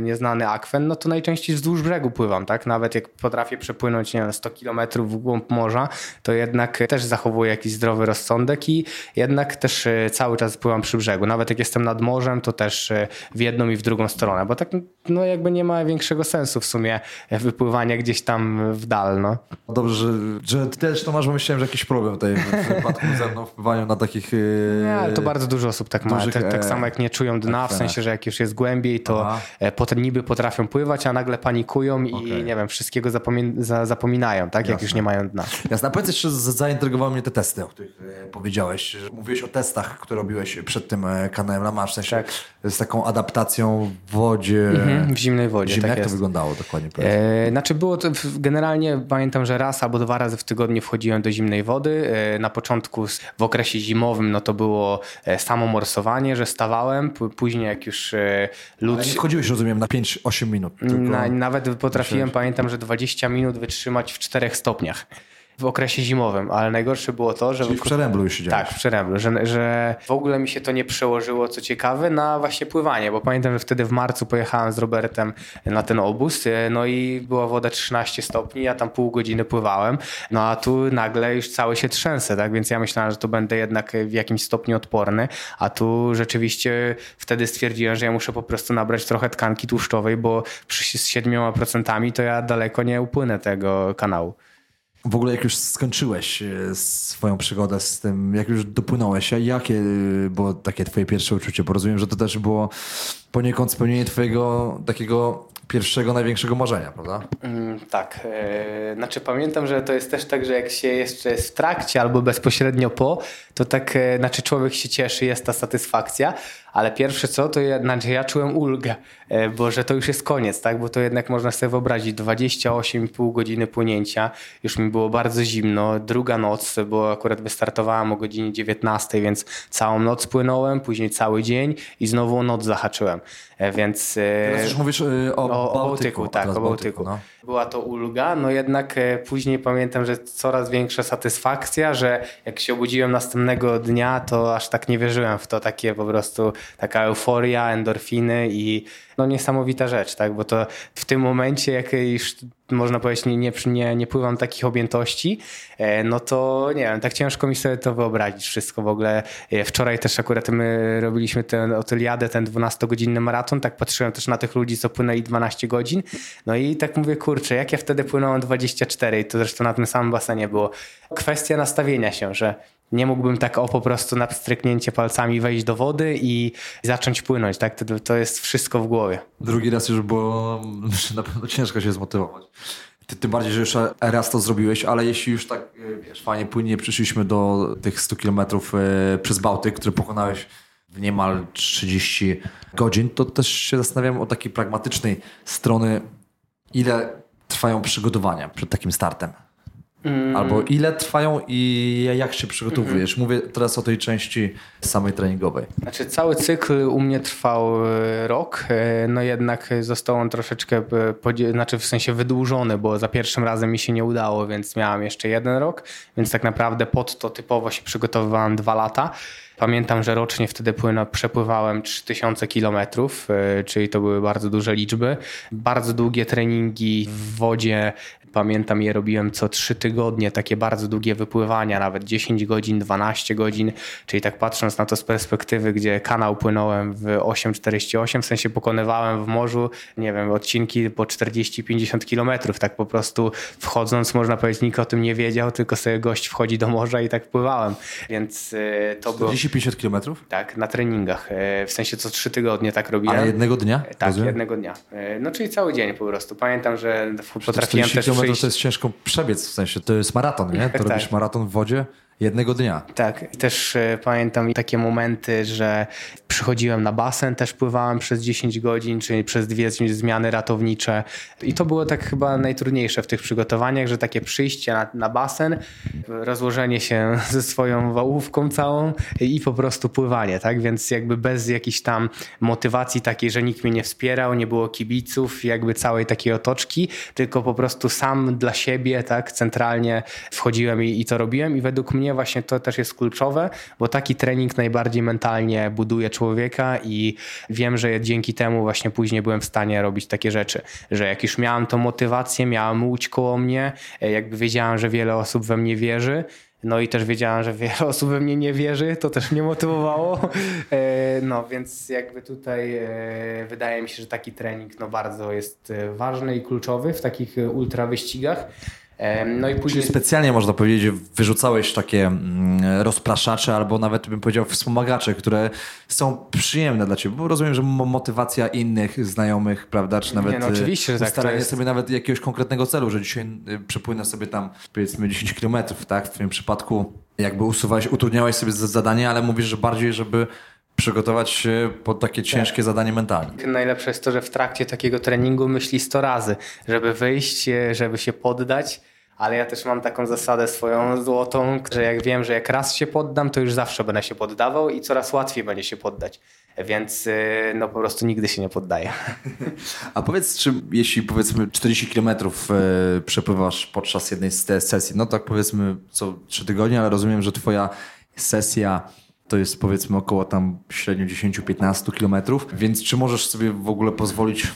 nieznany akwen, no to najczęściej wzdłuż brzegu pływam, tak, tak? Nawet jak potrafię przepłynąć, nie wiem, 100 kilometrów w głąb morza, to jednak też zachowuję jakiś zdrowy rozsądek i jednak też e, cały czas pływam przy brzegu. Nawet jak jestem nad morzem, to też e, w jedną i w drugą stronę, bo tak no jakby nie ma większego sensu w sumie wypływania gdzieś tam w dal, no. Dobrze, że, że ty też to masz, bo myślałem, że jakiś problem tutaj w przypadku ze mną wpływaniu na takich... Nie, ale to bardzo dużo osób tak ma. Tak, tak, samo jak nie czują dna, w sensie, że jak już jest głębiej, to Aha. potem niby potrafią pływać, a nagle panikują i okay nie wiem, wszystkiego za, zapominają, tak? Jak już nie mają dna. Jasne. A powiedz jeszcze, zaintrygowały mnie te testy, o których e, powiedziałeś. Mówiłeś o testach, które robiłeś przed tym e, kanałem La w sensie tak. z taką adaptacją w wodzie. Mhm, w zimnej wodzie, Zimne, tak Jak jest. to wyglądało dokładnie? E, znaczy było to, generalnie pamiętam, że raz albo dwa razy w tygodniu wchodziłem do zimnej wody. E, na początku w okresie zimowym no to było e, samo morsowanie, że stawałem, później jak już lód... Ale nie wchodziłeś, rozumiem, na 5-8 minut. Na, nawet potrafiłem, pamiętam, że 20 minut wytrzymać w 4 stopniach. W okresie zimowym, ale najgorsze było to, że... Czyli w Przeręblu już siedziałeś. Tak, w Przeręblu, że, że w ogóle mi się to nie przełożyło, co ciekawe, na właśnie pływanie, bo pamiętam, że wtedy w marcu pojechałem z Robertem na ten obóz, no i była woda 13 stopni, ja tam pół godziny pływałem, no a tu nagle już cały się trzęsę, tak, więc ja myślałem, że to będę jednak w jakimś stopniu odporny, a tu rzeczywiście wtedy stwierdziłem, że ja muszę po prostu nabrać trochę tkanki tłuszczowej, bo przy, z 7% to ja daleko nie upłynę tego kanału. W ogóle jak już skończyłeś e, swoją przygodę z tym, jak już dopłynąłeś, jakie e, było takie twoje pierwsze uczucie? Bo rozumiem, że to też było poniekąd spełnienie twojego takiego pierwszego, największego marzenia, prawda? Mm, tak. E, znaczy pamiętam, że to jest też tak, że jak się jeszcze jest w trakcie albo bezpośrednio po, to tak, e, znaczy człowiek się cieszy, jest ta satysfakcja, ale pierwsze co, to ja, znaczy ja czułem ulgę, e, bo że to już jest koniec, tak? Bo to jednak można sobie wyobrazić 28,5 godziny płynięcia, już mi było bardzo zimno, druga noc, bo akurat wystartowałem o godzinie 19, więc całą noc płynąłem, później cały dzień i znowu noc zahaczyłem, więc... Teraz już mówisz o, o Bałtyku, Bałtyku tak, o Bałtyku. Bałtyku no. Była to ulga, no jednak później pamiętam, że coraz większa satysfakcja, że jak się obudziłem następnego dnia, to aż tak nie wierzyłem w to, takie po prostu taka euforia, endorfiny i no niesamowita rzecz, tak? Bo to w tym momencie, jak już można powiedzieć, nie, nie, nie pływam takich objętości, e, no to nie wiem, tak ciężko mi sobie to wyobrazić wszystko w ogóle. E, wczoraj też akurat my robiliśmy ten Otyliadę, ten 12-godzinny maraton, tak patrzyłem też na tych ludzi, co płynęli 12 godzin, no i tak mówię, kurczę, jak ja wtedy płynąłem 24 i to zresztą na tym samym basenie było. Kwestia nastawienia się, że nie mógłbym tak o po prostu na stryknięcie palcami wejść do wody i zacząć płynąć, tak? To, to jest wszystko w głowie. Drugi raz już było na pewno ciężko się zmotywować. Ty, tym bardziej, że już raz to zrobiłeś, ale jeśli już tak, e, wiesz, fajnie płynnie przyszliśmy do tych 100 kilometrów e, przez Bałtyk, które pokonałeś w niemal 30 godzin, to też się zastanawiam o takiej pragmatycznej strony, ile trwają przygotowania przed takim startem. Mm. Albo ile trwają i jak się przygotowujesz? Mm Mówię teraz o tej części samej treningowej. Znaczy cały cykl u mnie trwał e, rok, e, no jednak został on troszeczkę, e, znaczy w sensie wydłużony, bo za pierwszym razem mi się nie udało, więc miałem jeszcze jeden rok, więc tak naprawdę pod to typowo się przygotowywałem dwa lata. Pamiętam, że rocznie wtedy płynę, przepływałem 3000 kilometrów, czyli to były bardzo duże liczby. Bardzo długie treningi w wodzie Pamiętam je robiłem co trzy tygodnie, takie bardzo długie wypływania, nawet 10 godzin, 12 godzin, czyli tak patrząc na to z perspektywy, gdzie kanał płynąłem w 8,48, w sensie pokonywałem w morzu, nie wiem, odcinki po 40-50 kilometrów, tak po prostu wchodząc, można powiedzieć, nikt o tym nie wiedział, tylko sobie gość wchodzi do morza i tak pływałem, więc e, to było... 40-50 kilometrów? Tak, na treningach, e, w sensie co trzy tygodnie tak robiłem. Ale jednego dnia? Tak, Rozumiem? jednego dnia. E, no czyli cały dzień po prostu. Pamiętam, że potrafiłem też przyjść... to jest ciężko przebiec, w sensie to jest maraton, nie? To tak. robisz maraton w wodzie jednego dnia. Tak, I też y, pamiętam takie momenty, że przychodziłem na basen, też pływałem przez 10 godzin, czyli przez dwie zmiany ratownicze. I to było tak chyba najtrudniejsze w tych przygotowaniach, że takie przyjście na, na basen, rozłożenie się ze swoją wałówką całą i po prostu pływanie, tak? Więc jakby bez jakiejś tam motywacji takiej, że nikt mnie nie wspierał, nie było kibiców, jakby całej takiej otoczki, tylko po prostu sam dla siebie, tak? Centralnie wchodziłem i, i to robiłem i według mnie mnie właśnie to też jest kluczowe, bo taki trening najbardziej mentalnie buduje człowieka i wiem, że dzięki temu właśnie później byłem w stanie robić takie rzeczy, że jak już miałem tą motywację, miałem łódź koło mnie, e, jakby wiedziałem, że wiele osób we mnie wierzy, no i też wiedziałem, że wiele osób we mnie nie wierzy, to też mnie motywowało. E, no więc jakby tutaj e, wydaje mi się, że taki trening no bardzo jest ważny i kluczowy w takich ultra wyścigach. No i później... Czyli specjalnie można powiedzieć, wyrzucałeś takie mm, rozpraszacze albo nawet bym powiedział wspomagacze, które są przyjemne dla ciebie, bo rozumiem, że motywacja innych znajomych, prawda, czy nawet Nie, no oczywiście, że tak, jest... sobie nawet jakiegoś konkretnego celu, że dzisiaj y, przepłynę sobie tam powiedzmy 10 kilometrów, tak, w twoim przypadku jakby usuwałeś, utrudniałeś sobie zadanie, ale mówisz, że bardziej, żeby przygotować się pod takie tak. ciężkie tak. zadanie mentalnie. Najlepsze jest to, że w trakcie takiego treningu myśli 100 razy, żeby wyjść, żeby się poddać, ale ja też mam taką zasadę swoją złotą, że jak wiem, że jak raz się poddam, to już zawsze będę się poddawał i coraz łatwiej będzie się poddać. Więc y, no po prostu nigdy się nie poddaję. A powiedz, czy jeśli powiedzmy 40 km e, przepływasz podczas jednej z sesji, no tak powiedzmy co 3 tygodnie, ale rozumiem, że twoja sesja to jest powiedzmy około tam średnio 10-15 kilometrów, więc czy możesz sobie w ogóle pozwolić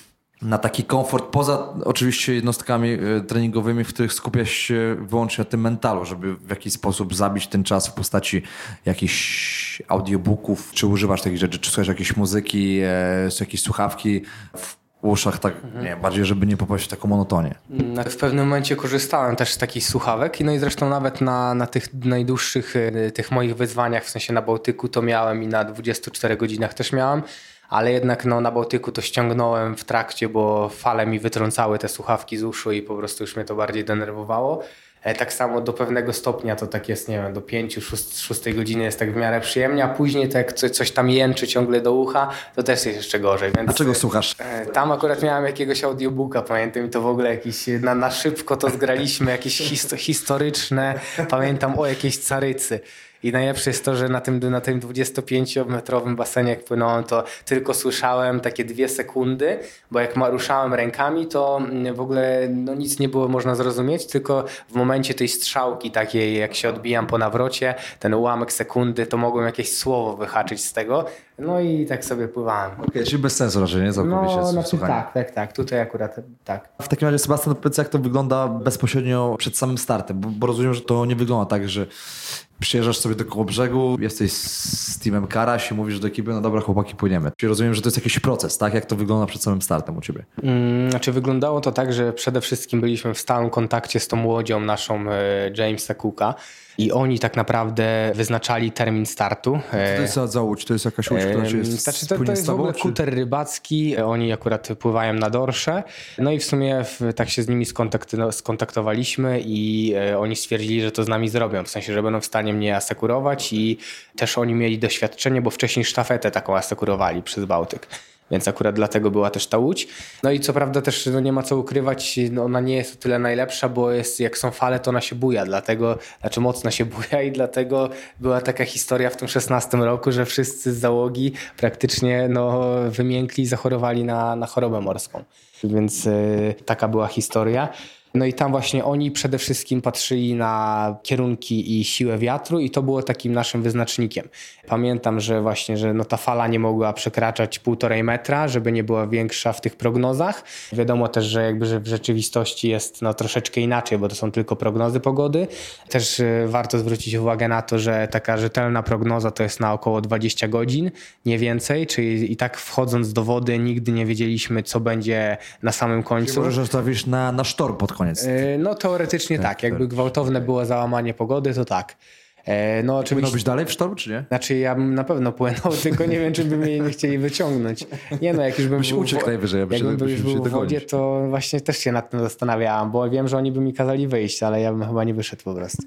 na taki komfort, poza oczywiście jednostkami e, treningowymi, w których skupiasz się wyłącznie na tym mentalu, żeby w jakiś sposób zabić ten czas w postaci jakichś audiobooków, czy używasz takich rzeczy, czy słuchasz jakiejś muzyki, e, jakieś słuchawki w uszach, tak mhm. nie, bardziej, żeby nie popaść w taką monotonię. Mm, w pewnym momencie korzystałem też z takich słuchawek, no i zresztą nawet na, na tych najdłuższych e, tych moich wyzwaniach, w sensie na Bałtyku to miałem i na 24 godzinach też miałem, ale jednak no, na Bałtyku to ściągnąłem w trakcie, bo fale mi wytrącały te słuchawki z uszu i po prostu już mnie to bardziej denerwowało. E, tak samo do pewnego stopnia to tak jest, nie wiem, do 5-6 godziny jest tak w miarę przyjemnie, a później to jak coś tam jęczy ciągle do ucha, to też jest jeszcze gorzej. Więc, a czego słuchasz? E, tam akurat miałem jakiegoś audiobooka, pamiętam i to w ogóle jakiś, na, na szybko to zgraliśmy, jakieś historyczne, pamiętam o jakiejś carycy. I najlepsze jest to, że na tym, na tym 25-metrowym basenie, jak płynąłem, to tylko słyszałem takie dwie sekundy, bo jak ruszałem rękami, to mm, w ogóle no, nic nie było można zrozumieć, tylko w momencie tej strzałki takiej, jak się odbijam po nawrocie, ten ułamek sekundy, to mogłem jakieś słowo wyhaczyć z tego. No i tak sobie pływałem. Okej, okay, czyli bez sensu raczej, nie? Całkowicie no, znaczy, tak, tak, tak. Tutaj akurat tak. W takim razie, Sebastian, powiedz, jak to wygląda bezpośrednio przed samym startem, bo, bo rozumiem, że to nie wygląda tak, że przyjeżdżasz sobie do koło brzegu, jesteś z teamem Karaś i mówisz do ekipy, no dobra chłopaki, płyniemy. Czyli rozumiem, że to jest jakiś proces, tak? Jak to wygląda przed samym startem u ciebie? Mm, znaczy wyglądało to tak, że przede wszystkim byliśmy w stałym kontakcie z tą łodzią naszą e, Jamesa Cooka i oni tak naprawdę wyznaczali termin startu. Co to jest za, za łódź? To jest jakaś łódź, która jest znaczy, to, to jest w ogóle kuter rybacki, oni akurat pływają na dorsze. No i w sumie w, tak się z nimi skontaktowaliśmy i e, oni stwierdzili, że to z nami zrobią, w sensie, że będą w stanie mnie asekurować i też oni mieli doświadczenie, bo wcześniej sztafetę taką asekurowali przez Bałtyk. Więc akurat dlatego była też ta łódź. No i co prawda też no nie ma co ukrywać, no ona nie jest o tyle najlepsza, bo jest, jak są fale, to ona się buja, dlatego, znaczy mocno się buja i dlatego była taka historia w tym 16 roku, że wszyscy z załogi praktycznie no, wymiękli i zachorowali na, na chorobę morską. Więc yy, taka była historia. No i tam właśnie oni przede wszystkim patrzyli na kierunki i siłę wiatru i to było takim naszym wyznacznikiem. Pamiętam, że właśnie, że no ta fala nie mogła przekraczać półtorej metra, żeby nie była większa w tych prognozach. Wiadomo też, że jakby że w rzeczywistości jest no troszeczkę inaczej, bo to są tylko prognozy pogody. Też y, warto zwrócić uwagę na to, że taka rzetelna prognoza to jest na około 20 godzin, nie więcej, czyli i tak wchodząc do wody nigdy nie wiedzieliśmy, co będzie na samym końcu. Czyli możesz stawić na, na sztorm pod koniec. E, no teoretycznie tak. tak. Jakby gwałtowne było załamanie pogody, to tak. E, no, oczywiście... być dalej w sztorm, czy nie? Znaczy ja bym na pewno płynął, tylko nie wiem, czy by mnie nie chcieli wyciągnąć. Nie no, jak już bym byś był, uciekł najwyżej, jakbym był już był w wodzie, to właśnie też się nad tym zastanawiałam, bo wiem, że oni by mi kazali wyjść, ale ja bym chyba nie wyszedł po prostu.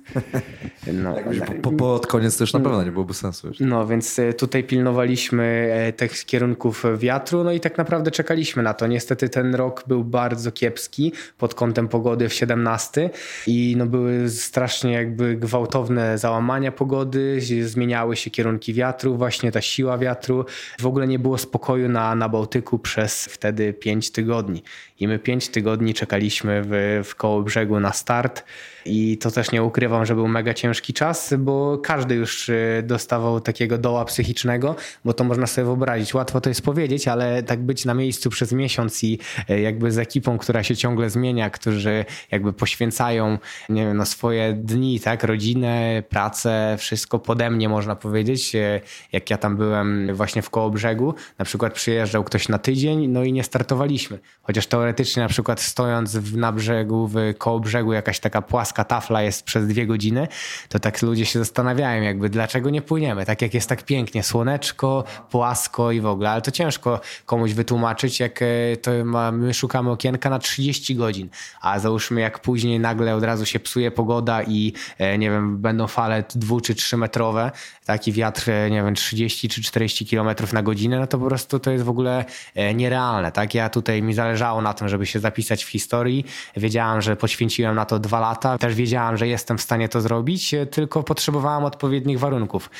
No, po, po, pod koniec też na pewno nie byłoby sensu. No, więc e, tutaj pilnowaliśmy e, tych kierunków wiatru, no i tak naprawdę czekaliśmy na to. Niestety ten rok był bardzo kiepski pod kątem pogody w 17 i no były strasznie jakby gwałtowne załamania załamania pogody, zmieniały się kierunki wiatru, właśnie ta siła wiatru. W ogóle nie było spokoju na, na Bałtyku przez wtedy 5 tygodni. I my 5 tygodni czekaliśmy w, w koło brzegu na start. I to też nie ukrywam, że był mega ciężki czas, bo każdy już y, dostawał takiego doła psychicznego, bo to można sobie wyobrazić. Łatwo to jest powiedzieć, ale tak być na miejscu przez miesiąc i y, jakby z ekipą, która się ciągle zmienia, którzy jakby poświęcają nie wiem, no swoje dni, tak, rodzinę, pracę, wszystko pode mnie można powiedzieć. Y, jak ja tam byłem właśnie w koło brzegu, na przykład przyjeżdżał ktoś na tydzień, no i nie startowaliśmy. Chociaż teoretycznie na przykład stojąc na brzegu, w koło brzegu jakaś taka płaska płaska tafla jest przez dwie godziny, to tak ludzie się zastanawiają jakby dlaczego nie płyniemy, tak jak jest tak pięknie, słoneczko, płasko i w ogóle, ale to ciężko komuś wytłumaczyć, jak e, to ma, my szukamy okienka na 30 godzin, a załóżmy jak później nagle od razu się psuje pogoda i e, nie wiem, będą fale nawet dwu czy trzymetrowe, taki wiatr, nie wiem, 30 czy 40 km na godzinę, no to po prostu to jest w ogóle nierealne, tak? Ja tutaj mi zależało na tym, żeby się zapisać w historii. Wiedziałam, że poświęciłem na to dwa lata. Też wiedziałam, że jestem w stanie to zrobić, tylko potrzebowałam odpowiednich warunków.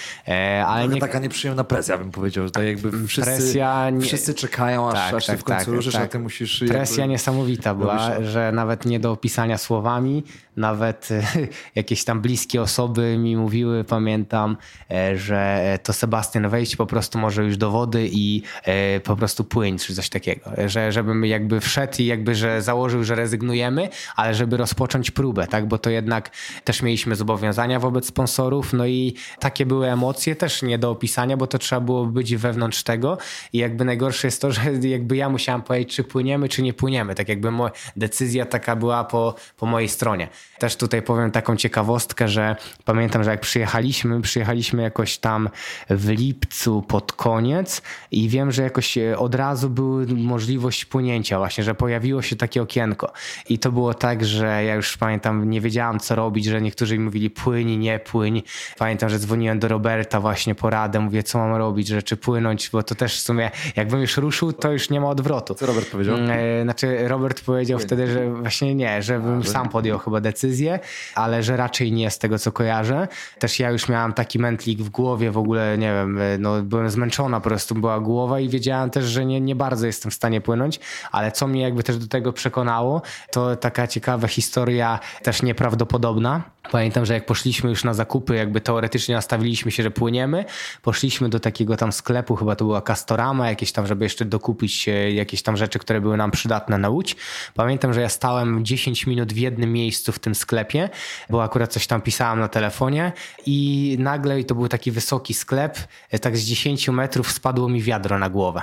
Ale nie... taka nieprzyjemna presja, bym powiedział, że tak jakby wszyscy, presja nie... wszyscy czekają, aż, tak, aż tak, w końcu tak, ruszysz, tak. a ty musisz... Presja jakby... niesamowita była, że nawet nie do opisania słowami, nawet jakieś tam bliskie osoby mi mówiły, pamiętam, e, że to Sebastian wejść po prostu może już do wody i e, po prostu płyń, czy coś takiego. Że, żebym jakby wszedł i jakby, że założył, że rezygnujemy, ale żeby rozpocząć próbę, tak? Bo to jednak też mieliśmy zobowiązania wobec sponsorów, no i takie były emocje też nie do opisania, bo to trzeba było być wewnątrz tego i jakby najgorsze jest to, że jakby ja musiałam powiedzieć, czy płyniemy, czy nie płyniemy. Tak jakby moja decyzja taka była po, po mojej stronie. Też tutaj powiem taką ciekawostkę, że pamiętam, że jak przyjechaliśmy, przyjechaliśmy jakoś tam w lipcu pod koniec i wiem, że jakoś od razu była możliwość płynięcia właśnie, że pojawiło się takie okienko. I to było tak, że ja już pamiętam, nie wiedziałam co robić, że niektórzy mi mówili płyń, nie płyń. Pamiętam, że dzwoniłem do Roberta właśnie poradę, mówię co mam robić, że czy płynąć, bo to też w sumie jakbym już ruszył, to już nie ma odwrotu. Co Robert powiedział? E, znaczy Robert powiedział płyń. wtedy, że właśnie nie, żebym A, sam podjął chyba decyzję, ale że raczej nie z tego co kojarzę. Też ja już miałam taki mętlik w głowie w ogóle, nie wiem, e, no byłem zmęczona po prostu była głowa i wiedziałam też, że nie, nie bardzo jestem w stanie płynąć, ale co mnie jakby też do tego przekonało, to taka ciekawa historia, też nieprawdopodobna. Pamiętam, że jak poszliśmy już na zakupy, jakby teoretycznie nastawiliśmy się, że płyniemy, poszliśmy do takiego tam sklepu, chyba to była Castorama, jakieś tam, żeby jeszcze dokupić jakieś tam rzeczy, które były nam przydatne na łódź. Pamiętam, że ja stałem 10 minut w jednym miejscu w tym sklepie, bo akurat coś tam pisałam na telefonie i nagle, i to był taki wysoki sklep, tak z 10 metrów spadło mi wiadro na głowę.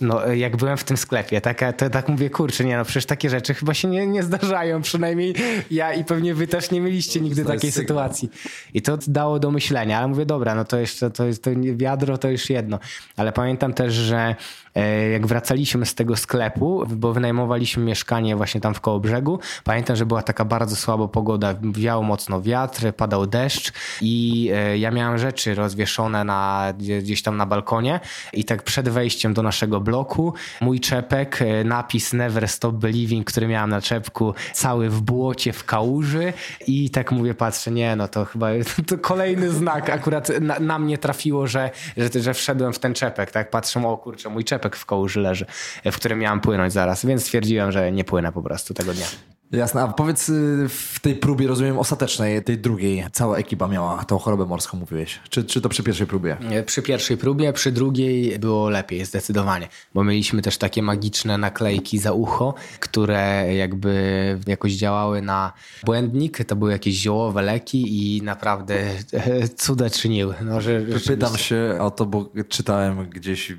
No, jak byłem w tym sklepie, tak, to, tak mówię, kurczę, nie no, przecież takie rzeczy chyba się nie, nie zdarzają, przynajmniej ja i pewnie wy też nie mieliście nigdy takiej sytuacji. I to dało do myślenia, ale mówię, dobra, no to jeszcze, to jest to wiadro, to już jedno. Ale pamiętam też, że E, jak wracaliśmy z tego sklepu, bo wynajmowaliśmy mieszkanie właśnie tam w koło brzegu, pamiętam, że była taka bardzo słaba pogoda, wiał mocno wiatr, padał deszcz i e, ja miałem rzeczy rozwieszone na, gdzieś tam na balkonie i tak przed wejściem do naszego bloku mój czepek, e, napis Never Stop Believing, który miałem na czepku, cały w błocie, w kałuży i tak mówię, patrzę, nie no to chyba to kolejny znak akurat na, na mnie trafiło, że, że, że wszedłem w ten czepek, tak? Patrzę, o kurczę, mój czepek w kołuży leży, w którym miałem płynąć zaraz, więc stwierdziłem, że nie płynę po prostu tego dnia. Jasne, a powiedz y, w tej próbie, rozumiem, ostatecznej, tej drugiej, cała ekipa miała tą chorobę morską, mówiłeś. Czy, czy to przy pierwszej próbie? Przy pierwszej próbie, przy drugiej było lepiej, zdecydowanie, bo mieliśmy też takie magiczne naklejki za ucho, które jakby jakoś działały na błędnik, to były jakieś ziołowe leki i naprawdę cuda czyniły. No, że, Pytam się o to, bo czytałem gdzieś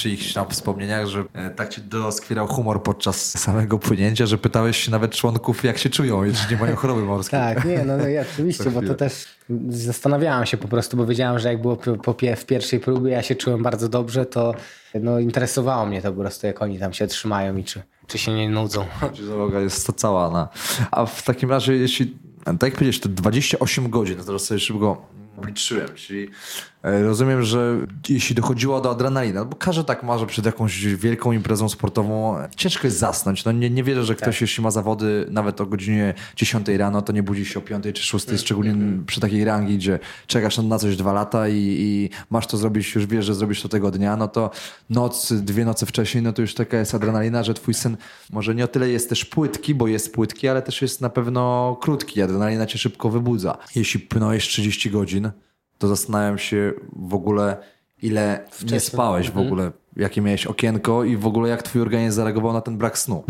czyichś tam wspomnieniach, że e, tak ci doskwierał humor podczas samego płynięcia, że pytałeś się nawet członków, jak się czują i czy nie mają choroby morskiej. tak, nie, no, no ja, oczywiście, bo to też zastanawiałam się po prostu, bo wiedziałam, że jak było po, w pierwszej próbie, ja się czułem bardzo dobrze, to no, interesowało mnie to po prostu, jak oni tam się trzymają i czy, czy się nie nudzą. Czy załoga jest to cała na... A w takim razie, jeśli, tak jak powiedziałeś, to 28 godzin, to teraz sobie szybko obliczyłem, czyli e, rozumiem, że jeśli dochodziło do adrenaliny, no bo każdy tak ma, że przed jakąś wielką imprezą sportową ciężko jest zasnąć. No nie, nie wierzę, że ktoś tak. jeśli ma zawody nawet o godzinie 10 rano, to nie budzi się o 5 czy 6, mm. szczególnie mm. przy takiej rangi, gdzie czekasz na coś dwa lata i, i, masz to zrobić, już wiesz, że zrobisz to tego dnia, no to noc, dwie noce wcześniej, no to już taka jest adrenalina, że twój sen może nie o tyle jest też płytki, bo jest płytki, ale też jest na pewno krótki. Adrenalina cię szybko wybudza. Jeśli płynąłeś 30 godzin, to zastanawiam się w ogóle, ile Wcześniej. nie spałeś w mhm. ogóle, jakie miałeś okienko i w ogóle jak twój organizm zareagował na ten brak snu.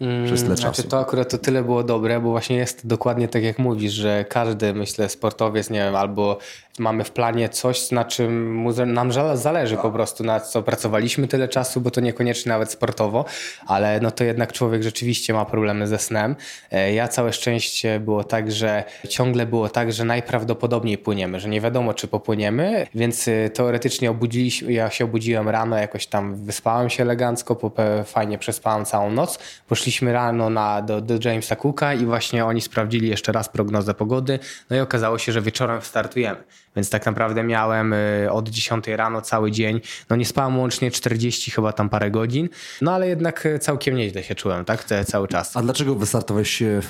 Mm, przez tyle znaczy, czasu. To akurat to tyle było dobre, bo właśnie jest dokładnie tak jak mówisz, że każdy, myślę, sportowiec, nie wiem, albo mamy w planie coś, na czym nam zależy po prostu, na co pracowaliśmy tyle czasu, bo to niekoniecznie nawet sportowo, ale no to jednak człowiek rzeczywiście ma problemy ze snem. E, ja całe szczęście było tak, że ciągle było tak, że najprawdopodobniej płyniemy, że nie wiadomo, czy popłyniemy, więc e, teoretycznie obudziliśmy, ja się obudziłem rano, jakoś tam wyspałem się elegancko, fajnie przespałem całą noc, poszliśmy poszliśmy rano na, do, do Jamesa Cooka i właśnie oni sprawdzili jeszcze raz prognozę pogody, no i okazało się, że wieczorem startujemy. Więc tak naprawdę miałem y, od 10 rano cały dzień. No nie spałem łącznie 40 chyba tam parę godzin, no ale jednak y, całkiem nieźle się czułem, tak? Te, cały czas. A dlaczego wystartowałeś y,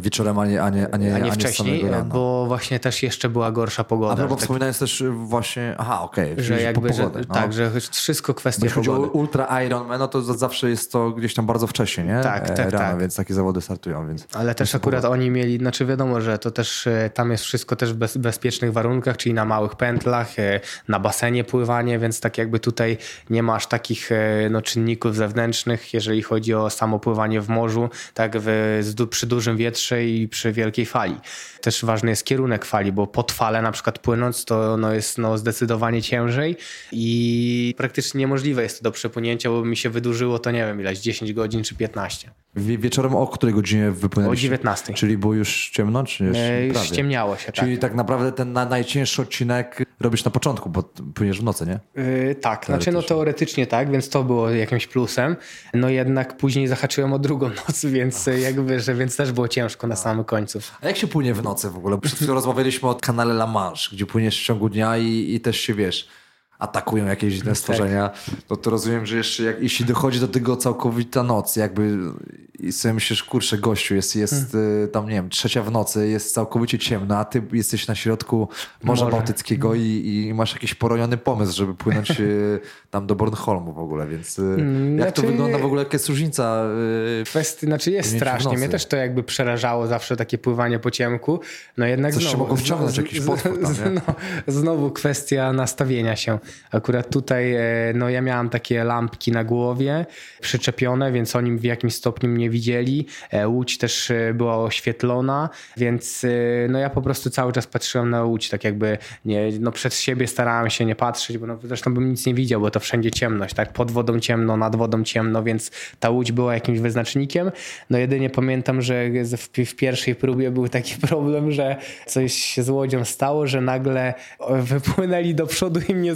wieczorem, a nie, a nie, a nie, a nie wcześniej? Bo właśnie też jeszcze była gorsza pogoda. A bo tak... wspominając też właśnie, aha, okej, okay, że jakby, pogodę, że, no. tak, że wszystko kwestia Jeśli chodzi o Ultra Ironman, no to zawsze jest to gdzieś tam bardzo wcześnie, nie? Tak, tak, Rano, tak. Więc takie zawody startują, więc... Ale też akurat pogoda. oni mieli, znaczy wiadomo, że to też tam jest wszystko też w bez, bezpiecznych warunkach, czyli na małych pętlach, E, na basenie pływanie, więc tak jakby tutaj nie masz takich e, no, czynników zewnętrznych, jeżeli chodzi o samo pływanie w morzu, tak w, przy dużym wietrze i przy wielkiej fali. Też ważny jest kierunek fali, bo pod falę na przykład płynąc to no, jest no, zdecydowanie ciężej i praktycznie niemożliwe jest to do przepłynięcia, bo mi się wydłużyło to nie wiem ileś, 10 godzin czy 15. Wieczorem o której godzinie wypłynęliście? O 19. Czyli było już ciemno? Czy już, e, już ściemniało się, Czyli tak. tak naprawdę ten na, najcięższy odcinek robisz na początku, bo płyniesz w nocy, nie? Yy, tak, znaczy no teoretycznie tak, więc to było jakimś plusem. No jednak później zahaczyłem o drugą noc, więc jakby, że więc też było ciężko na samym końcu. A jak się płynie w nocy w ogóle? Przed chwilą rozmawialiśmy o kanale La Manche, gdzie płyniesz w ciągu dnia i, i też się wiesz atakują jakieś inne tak. stworzenia, tak. to, to rozumiem, że jeszcze jak, jeśli dochodzi do tego całkowita noc, jakby i sobie myślisz, kurczę, gościu, jest, jest hmm. tam, nie wiem, trzecia w nocy, jest całkowicie ciemno, a ty jesteś na środku Morza Może. Bałtyckiego i, i, masz jakiś poroniony pomysł, żeby płynąć e, tam do Bornholmu w ogóle, więc hmm, jak znaczy, to wygląda w ogóle, jaka jest różnica? Kwestii, znaczy jest strasznie, mnie też to jakby przerażało zawsze takie pływanie po ciemku, no jednak Coś znowu, się mogą wciągnąć, jakiś potwór tam, no, znowu kwestia nastawienia się. Akurat tutaj, no ja miałem takie lampki na głowie przyczepione, więc oni w jakimś stopniu mnie widzieli. E, Łódź też e, była oświetlona, więc e, no ja po prostu cały czas patrzyłem na Łódź, tak jakby nie, no przed siebie starałem się nie patrzeć, bo no zresztą bym nic nie widział, bo to wszędzie ciemność, tak? Pod wodą ciemno, nad wodą ciemno, więc ta Łódź była jakimś wyznacznikiem. No jedynie pamiętam, że w, w pierwszej próbie był taki problem, że coś się z Łodzią stało, że nagle wypłynęli do przodu i mnie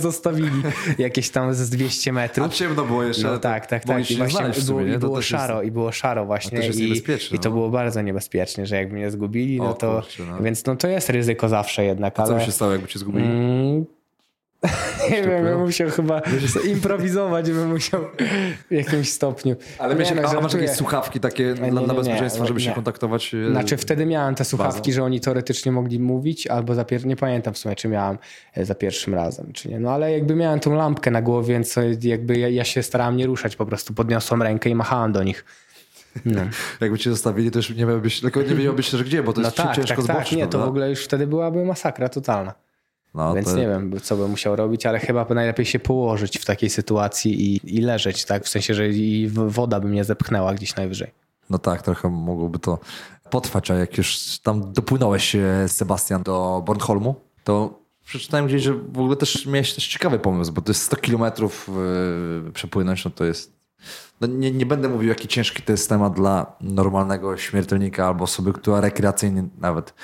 jakieś tam z 200 metrów. A ciemno było jeszcze. No tak, tak, tak. I właśnie było, i było szaro, jest... i było szaro właśnie. To i, I to no. było bardzo niebezpieczne, że jakby mnie zgubili, no o, to. Kurczę, no. Więc no to jest ryzyko zawsze jednak. A ale... co by się stało, jakby cię zgubili? Mm, nie wiem, ja musiał chyba improwizować, bym musiał w jakimś stopniu. Ale nie, no, a masz jakieś słuchawki takie nie, dla, nie, bezpieczeństwa, żeby się kontaktować? E, znaczy wtedy miałem te słuchawki, bazą. że oni teoretycznie mogli mówić, albo za pier... nie pamiętam w sumie, czy miałem e, za pierwszym razem, czy nie. No ale jakby miałem tą lampkę na głowie, więc jakby ja, ja się starałem nie ruszać, po prostu podniosłem rękę i machałem do nich. No. Jakby cię zostawili, to już nie miałbyś, tylko nie wiedziałbyś też gdzie, bo to no jest tak, ciężko tak, tak, nie, to w ogóle już wtedy byłaby masakra totalna. No, Więc to... nie wiem, co bym musiał robić, ale chyba najlepiej się położyć w takiej sytuacji i, i leżeć, tak? W sensie, że i woda by mnie zepchnęła gdzieś najwyżej. No tak, trochę mogłoby to potrwać, a jak już tam dopłynąłeś, Sebastian, do Bornholmu, to przeczytałem gdzieś, że w ogóle też miałeś też ciekawy pomysł, bo to jest 100 kilometrów yy, przepłynąć, no to jest no nie, nie będę mówił, jaki ciężki to jest temat dla normalnego śmiertelnika albo osoby, która rekreacyjnie nawet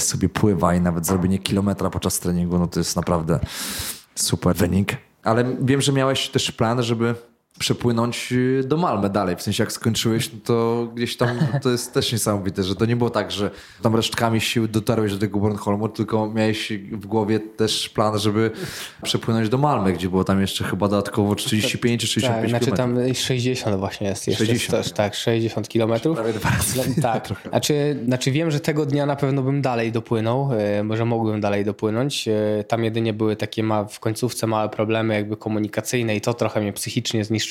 sobie pływa i nawet zrobienie kilometra podczas treningu, no to jest naprawdę super wynik. Ale wiem, że miałeś też plan, żeby przepłynąć y, do Malmy dalej. W sensie jak skończyłeś, no to gdzieś tam to jest też niesamowite, że to nie było tak, że tam resztkami sił dotarłeś do tego Bornholmu, tylko miałeś w głowie też plan, żeby przepłynąć do Malmy, gdzie było tam jeszcze chyba dodatkowo 35 czy 65 tak, znaczy tam 60 właśnie jest jeszcze 60. Też, tak, 60 kilometrów. Prawie dwa razy. No, tak, znaczy, znaczy wiem, że tego dnia na pewno bym dalej dopłynął, e, może mógłbym dalej dopłynąć. E, tam jedynie były takie ma, w końcówce małe problemy jakby komunikacyjne i to trochę mnie psychicznie zniszczyło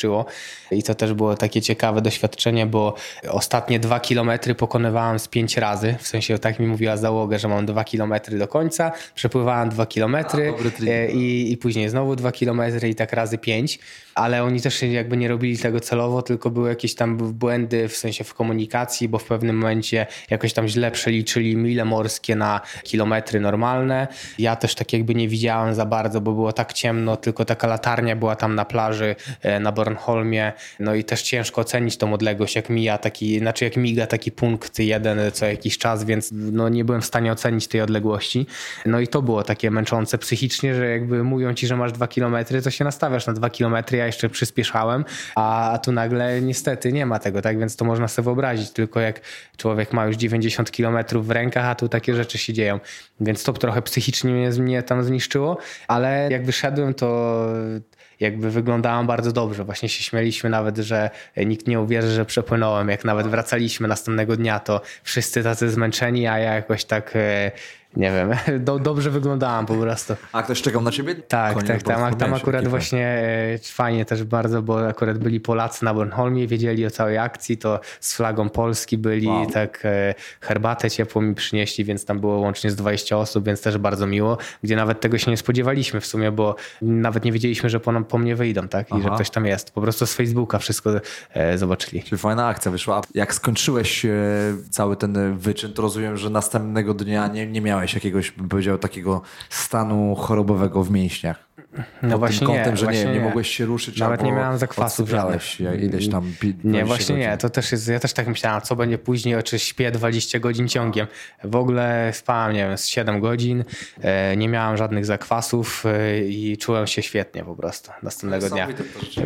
I to też było takie ciekawe doświadczenie, bo ostatnie dwa kilometry pokonywałem z pięć razy. W sensie tak mi mówiła załoga, że mam dwa kilometry do końca. Przepływałem dwa kilometry e, i, i później znowu dwa kilometry i tak razy pięć. Ale oni też jakby nie robili tego celowo, tylko były jakieś tam błędy w sensie w komunikacji, bo w pewnym momencie jakoś tam źle przeliczyli mile morskie na kilometry normalne. Ja też tak jakby nie widziałem za bardzo, bo było tak ciemno, tylko taka latarnia była tam na plaży e, na Bornholm Bornholmie, no i też ciężko ocenić tą odległość, jak mija taki, znaczy jak miga taki punkt jeden co jakiś czas, więc no nie byłem w stanie ocenić tej odległości. No i to było takie męczące psychicznie, że jakby mówią ci, że masz dwa kilometry, to się nastawiasz na dwa kilometry, ja jeszcze przyspieszałem, a tu nagle niestety nie ma tego, tak, więc to można sobie wyobrazić, tylko jak człowiek ma już 90 kilometrów w rękach, a tu takie rzeczy się dzieją, więc to trochę psychicznie mnie, mnie tam zniszczyło, ale jak wyszedłem, to jakby wyglądałem bardzo dobrze. Właśnie się śmieliśmy nawet, że nikt nie uwierzy, że przepłynąłem. Jak nawet wracaliśmy następnego dnia, to wszyscy tacy zmęczeni, a ja jakoś tak e, nie wiem, do, dobrze wyglądałam po prostu. A ktoś czekał na ciebie? Tak, tak, tam, tam akurat właśnie e, fajnie też bardzo, bo akurat byli Polacy na Bornholmie, wiedzieli o całej akcji, to z flagą Polski byli, wow. tak e, herbatę ciepłą mi przynieśli, więc tam było łącznie z 20 osób, więc też bardzo miło, gdzie nawet tego się nie spodziewaliśmy w sumie, bo nawet nie wiedzieliśmy, że po, po mnie wyjdą, tak, i Aha. że ktoś tam jest. Po prostu z Facebooka wszystko e, zobaczyli. Czyli fajna akcja wyszła. Jak skończyłeś cały ten wyczyn, to rozumiem, że następnego dnia nie, nie miałeś miałeś jakiegoś, bym powiedział, takiego stanu chorobowego w mięśniach? No Pod właśnie kątem, nie, że nie, nie, nie mogłeś się ruszyć. Nawet nie miałem zakwasów żadnych. ileś tam Nie, właśnie godzin. nie. To też jest, ja też tak myślałem, co będzie później, czy śpię 20 godzin ciągiem. W ogóle spałem, nie wiem, z 7 godzin, e, nie miałem żadnych zakwasów e, i czułem się świetnie po prostu następnego dnia.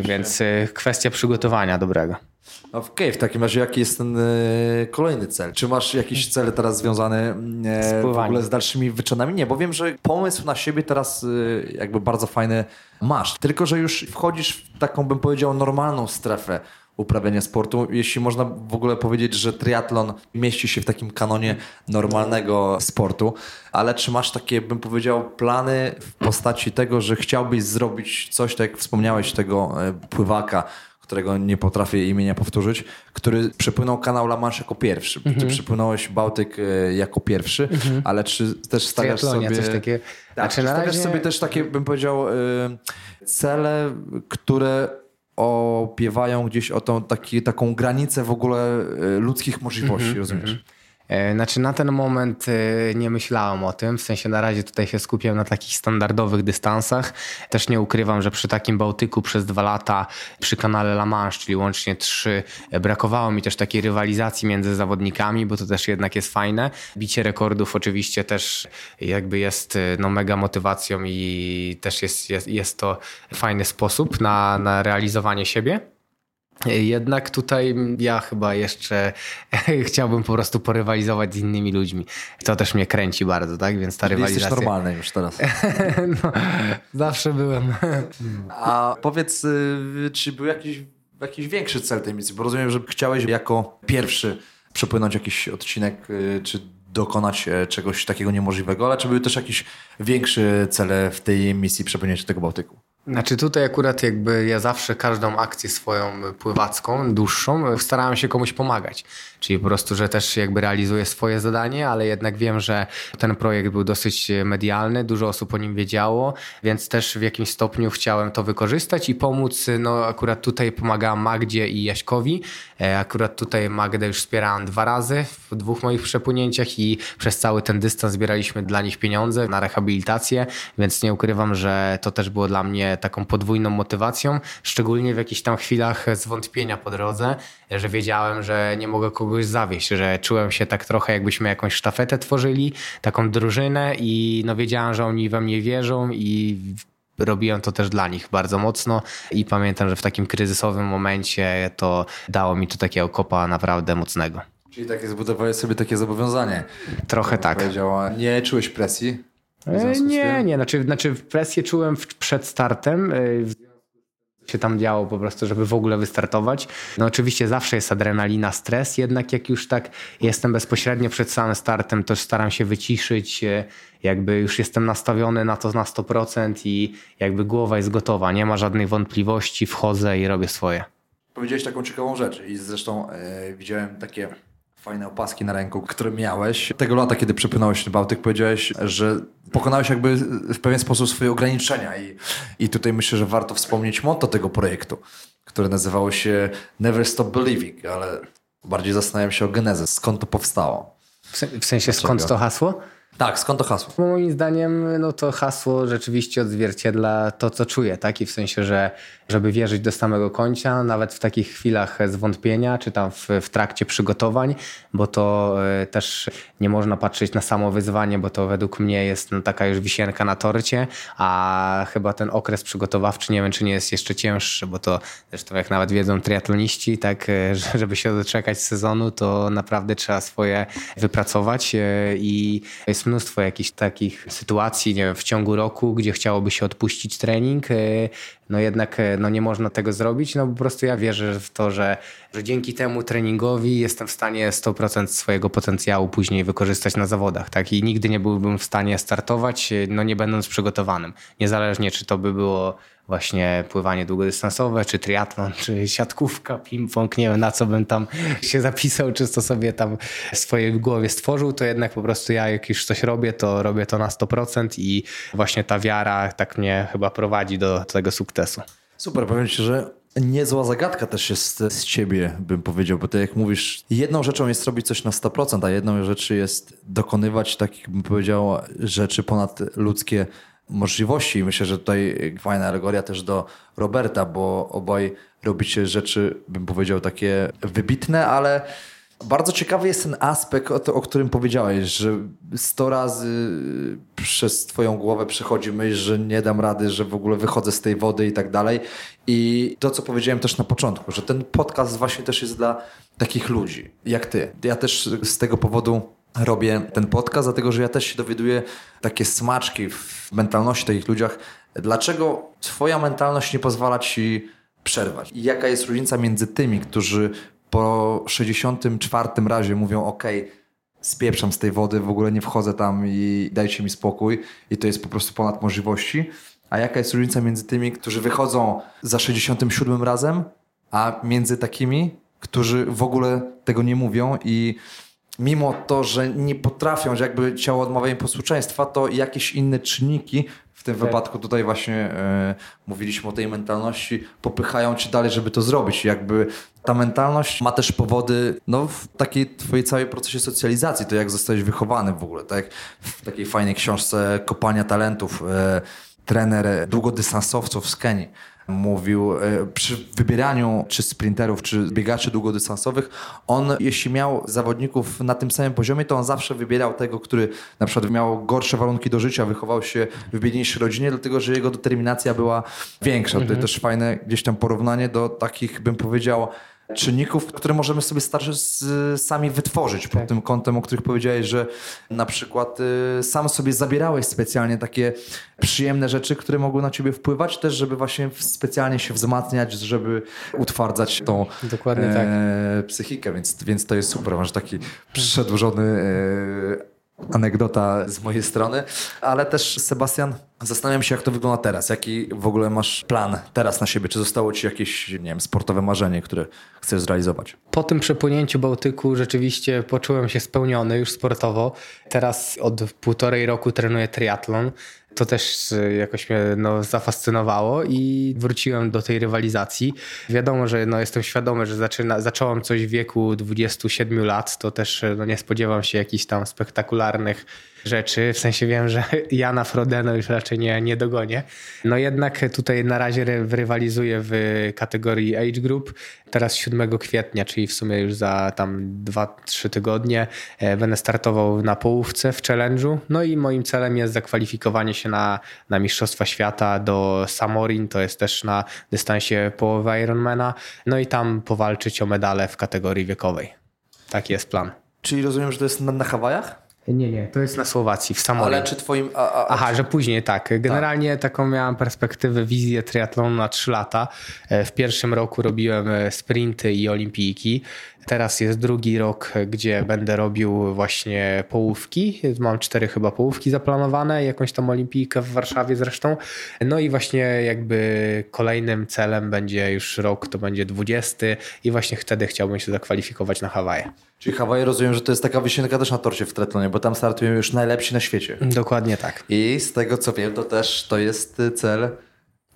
Więc e, kwestia przygotowania dobrego. Okej, okay, w takim razie jaki jest ten e, kolejny cel? Czy masz jakieś cele teraz związane e, w ogóle z dalszymi wyczynami? Nie, bo wiem, że pomysł na siebie teraz e, jakby bardzo fajny masz. Tylko, że już wchodzisz w taką, bym powiedział, normalną strefę uprawiania sportu. Jeśli można w ogóle powiedzieć, że triatlon mieści się w takim kanonie normalnego sportu, ale czy masz takie, bym powiedział, plany w postaci tego, że chciałbyś zrobić coś, tak jak wspomniałeś, tego pływaka, którego nie potrafię imienia powtórzyć, który przepłynął kanał La Manche jako pierwszy. -hmm. Ty przepłynąłeś Bałtyk e, jako pierwszy, -hmm. ale czy też stawiasz sobie... Coś takie... Tak, znaczy, stawiasz razie... sobie też takie, bym powiedział, e, cele, które opiewają gdzieś o tą taki, taką granicę w ogóle e, ludzkich możliwości, -hmm. rozumiesz? E, znaczy na ten moment e, nie myślałem o tym, w sensie na razie tutaj się skupiam na takich standardowych dystansach. Też nie ukrywam, że przy takim Bałtyku przez dwa lata przy kanale La Manche, czyli łącznie trzy, e, brakowało mi też takiej rywalizacji między zawodnikami, bo to też jednak jest fajne. Bicie rekordów oczywiście też jakby jest no, mega motywacją i też jest, jest, jest to fajny sposób na, na realizowanie siebie. Jednak tutaj ja chyba jeszcze chciałbym po prostu porywalizować z innymi ludźmi. To też mnie kręci bardzo, tak? Więc ta rywalizacja... Jesteś normalny już teraz. no, zawsze byłem. A powiedz, y, czy był jakiś, jakiś większy cel tej misji? Bo rozumiem, że chciałeś jako pierwszy przepłynąć jakiś odcinek, y, czy dokonać e, czegoś takiego niemożliwego, ale czy były też jakieś większe cele w tej misji przepłynięcia tego Bałtyku? Znaczy tutaj akurat jakby ja zawsze każdą akcję swoją pływacką, dłuższą, starałem się komuś pomagać. Czyli po prostu, że też jakby realizuję swoje zadanie, ale jednak wiem, że ten projekt był dosyć medialny, dużo osób o nim wiedziało, więc też w jakimś stopniu chciałem to wykorzystać i pomóc. No akurat tutaj pomagałem Magdzie i Jaśkowi. E, akurat tutaj Magdę już wspierałem dwa razy w dwóch moich przepłynięciach i przez cały ten dystans zbieraliśmy dla nich pieniądze na rehabilitację, więc nie ukrywam, że to też było dla mnie taką podwójną motywacją, szczególnie w jakichś tam chwilach zwątpienia po drodze, że wiedziałem, że nie mogę kogoś zawieść, że czułem się tak trochę jakbyśmy jakąś sztafetę tworzyli, taką drużynę i no wiedziałem, że oni we mnie wierzą i robiłem to też dla nich bardzo mocno i pamiętam, że w takim kryzysowym momencie to dało mi to takiego kopa naprawdę mocnego. Czyli takie zbudowałeś sobie takie zobowiązanie. Trochę tak. Nie czułeś presji? E, nie, nie. Znaczy, znaczy presję czułem przed startem. Się tam działo po prostu, żeby w ogóle wystartować. No oczywiście zawsze jest adrenalina, stres, jednak jak już tak jestem bezpośrednio przed samym startem, to staram się wyciszyć, e, jakby już jestem nastawiony na to na 100% i jakby głowa jest gotowa, nie ma żadnych wątpliwości, wchodzę i robię swoje. Powiedziałeś taką ciekawą rzecz i zresztą yy, widziałem takie fajne opaski na ręku, które miałeś. Tego lata, kiedy przepłynąłeś Bałtyk, powiedziałeś, że pokonałeś jakby w pewien sposób swoje ograniczenia i, i tutaj myślę, że warto wspomnieć motto tego projektu, które nazywało się Never Stop Believing, ale bardziej zastanawiam się o genezę, skąd to powstało. W sensie skąd to hasło? Tak, skąd to hasło? Bo moim zdaniem no to hasło rzeczywiście odzwierciedla to, co czuję, tak? I w sensie, że żeby wierzyć do samego końca, nawet w takich chwilach zwątpienia, czy tam w, w trakcie przygotowań, bo to y, też nie można patrzeć na samo wyzwanie, bo to według mnie jest no, taka już wisienka na torcie, a chyba ten okres przygotowawczy, nie wiem, czy nie jest jeszcze cięższy, bo to zresztą jak nawet wiedzą triatloniści, tak, y, żeby się doczekać sezonu, to naprawdę trzeba swoje wypracować y, i jest mnóstwo jakichś takich sytuacji, nie wiem, w ciągu roku, gdzie chciałoby się odpuścić trening, no jednak no nie można tego zrobić, no po prostu ja wierzę w to, że, że dzięki temu treningowi jestem w stanie 100% swojego potencjału później wykorzystać na zawodach, tak? I nigdy nie byłbym w stanie startować, no nie będąc przygotowanym. Niezależnie, czy to by było właśnie pływanie długodystansowe, czy triatlon, czy siatkówka, ping-pong, nie wiem na co bym tam się zapisał, czy to sobie tam w swojej głowie stworzył, to jednak po prostu ja jak już coś robię, to robię to na 100% i właśnie ta wiara tak mnie chyba prowadzi do tego sukcesu. Super, powiem Ci, że niezła zagadka też jest z ciebie, bym powiedział, bo ty jak mówisz, jedną rzeczą jest robić coś na 100%, a jedną rzeczą jest dokonywać takich, bym powiedział, rzeczy ponadludzkie możliwości. I myślę, że tutaj fajna alegoria też do Roberta, bo obaj robicie rzeczy, bym powiedział, takie wybitne, ale bardzo ciekawy jest ten aspekt, o, to, o którym powiedziałeś, że sto razy przez twoją głowę przechodzi myśl, że nie dam rady, że w ogóle wychodzę z tej wody i tak dalej. I to, co powiedziałem też na początku, że ten podcast właśnie też jest dla takich ludzi, jak ty. Ja też z tego powodu robię ten podcast, dlatego że ja też się dowiaduję takie smaczki w mentalności takich ludziach. Dlaczego twoja mentalność nie pozwala ci przerwać? I jaka jest różnica między tymi, którzy po 64 razie mówią ok, spieprzam z tej wody, w ogóle nie wchodzę tam i dajcie mi spokój i to jest po prostu ponad możliwości. A jaka jest różnica między tymi, którzy wychodzą za 67 razem, a między takimi, którzy w ogóle tego nie mówią i mimo to, że nie potrafią, że jakby ciało odmawia im posłuszeństwa, to jakieś inne czynniki, tym tak. wypadku tutaj właśnie e, mówiliśmy o tej mentalności, popychają cię dalej, żeby to zrobić. Jakby ta mentalność ma też powody no, w takiej twojej całej procesie socjalizacji, to jak zostałeś wychowany w ogóle, tak? W takiej fajnej książce Kopania Talentów, e, trener długodystansowców z Kenii mówił e, przy wybieraniu czy sprinterów, czy biegaczy długodystansowych, on jeśli miał zawodników na tym samym poziomie, to on zawsze wybierał tego, który na przykład miał gorsze warunki do życia, wychował się w biedniejszej rodzinie, dlatego że jego determinacja była większa. Mhm. To też fajne gdzieś tam porównanie do takich, bym powiedział, czynników, które możemy sobie starszy sami wytworzyć pod tak. tym kątem, o których powiedziałeś, że na przykład y, sam sobie zabierałeś specjalnie takie przyjemne rzeczy, które mogły na ciebie wpływać, też żeby właśnie specjalnie się wzmacniać, żeby utwardzać tą Dokładnie e, tak. psychikę, więc, więc to jest super, masz taki przedłużony e, anegdota z mojej strony, ale też Sebastian, zastanawiam się, jak to wygląda teraz. Jaki w ogóle masz plan teraz na siebie? Czy zostało ci jakieś, nie wiem, sportowe marzenie, które chcesz zrealizować? Po tym przepłynięciu Bałtyku rzeczywiście poczułem się spełniony już sportowo. Teraz od półtorej roku trenuję triatlon to też e, jakoś mnie no, zafascynowało i wróciłem do tej rywalizacji. Wiadomo, że no, jestem świadomy, że zaczyna, zacząłem coś w wieku 27 lat, to też e, no, nie spodziewam się jakichś tam spektakularnych rzeczy. W sensie wiem, że Jana Frodeno już raczej nie, nie dogonię. No jednak tutaj na razie rywalizuję w kategorii age group. Teraz 7 kwietnia, czyli w sumie już za tam 2-3 tygodnie e, będę startował na połówce w challenge'u. No i moim celem jest zakwalifikowanie się na, na Mistrzostwa Świata do Samorin, to jest też na dystansie połowy Ironmana. No i tam powalczyć o medale w kategorii wiekowej. Taki jest plan. Czyli rozumiem, że to jest na, na Hawajach? Nie, nie, to jest na Słowacji, w Samorii. Ale czy twoim... A, a, Aha, że później tak. Generalnie tak. taką miałam perspektywę, wizję triatlonu na 3 lata. E, w pierwszym roku robiłem e, sprinty i olimpijki. Teraz jest drugi rok, gdzie będę robił właśnie połówki. Mam cztery chyba połówki zaplanowane, jakąś tam olimpijkę w Warszawie zresztą. No i właśnie jakby kolejnym celem będzie już rok, to będzie 20 i właśnie wtedy chciałbym się zakwalifikować na Hawaje. Czyli Hawaje rozumiem, że to jest taka wisienka też na torcie w tretlonie, bo tam startują już najlepsi na świecie. Dokładnie tak. I z tego co wiem, to też to jest cel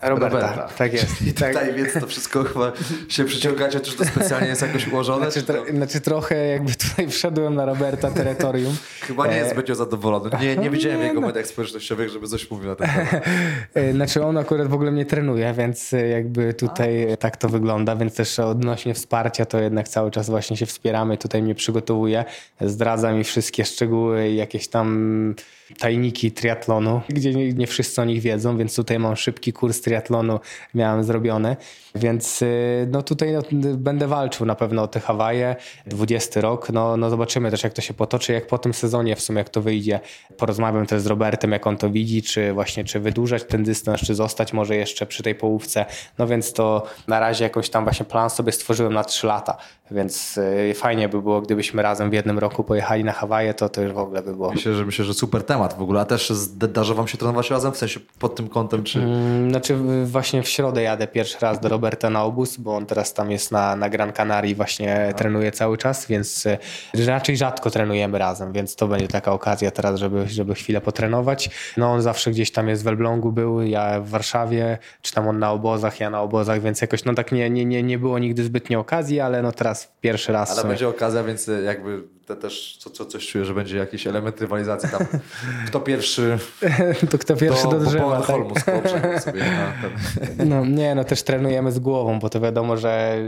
Roberta, Roberta. tak jest. I tak. tutaj więc to wszystko chyba się przyciągacie, czy to specjalnie jest jakoś ułożone? Znaczy, czy to... znaczy trochę jakby tutaj wszedłem na Roberta terytorium. Chyba nie jest E, zbytnio zadowolony. Nie, nie widziałem Nie, jego no. mediach społecznościowych, żeby coś mówił na ten temat. E, Znaczy on akurat w ogóle mnie trenuje, więc e, jakby tutaj tak to wygląda, więc też odnośnie wsparcia to jednak cały czas właśnie się wspieramy, tutaj mnie przygotowuje, zdradza mi wszystkie szczegóły, jakieś tam tajniki triatlonu, gdzie nie, nie wszyscy o nich wiedzą, więc tutaj mam szybki kurs triatlonu miałem zrobiony, więc y, no tutaj no, będę walczył na pewno o te Hawaje, 20 rok, no, no zobaczymy też jak to się potoczy, jak po tym sezonie w sumie jak to wyjdzie. Porozmawiam też z Robertem, jak on to widzi, czy właśnie czy wydłużać ten dystans, czy zostać może jeszcze przy tej połówce, no więc to na razie jakoś tam właśnie plan sobie stworzyłem na 3 lata, więc y, fajnie by było, gdybyśmy razem w jednym roku pojechali na Hawaje, to to już w ogóle by było. Myślę, że myślę, że super temat w ogóle. A też zdarza wam się trenować razem? W sensie pod tym kątem, czy... Mm, Znaczy właśnie w środę jadę pierwszy raz do Roberta na obóz, bo on teraz tam jest na, na Gran Canaria właśnie trenuje cały czas, więc y, raczej rzadko trenujemy razem, więc to będzie taka okazja teraz, żeby, żeby chwilę potrenować. No on zawsze gdzieś tam jest w Elblągu był, ja w Warszawie, czy tam on na obozach, ja na obozach, więc jakoś no tak nie, nie, nie, nie było nigdy zbytnio okazji, ale no teraz pierwszy raz Ale będzie okazja, więc jakby te też co, co, coś czuję, że będzie jakiś element rywalizacji tam. Kto pierwszy to kto pierwszy do, do, drzewa, tak? Holmu sobie na. No nie, no też trenujemy z głową, bo to wiadomo, że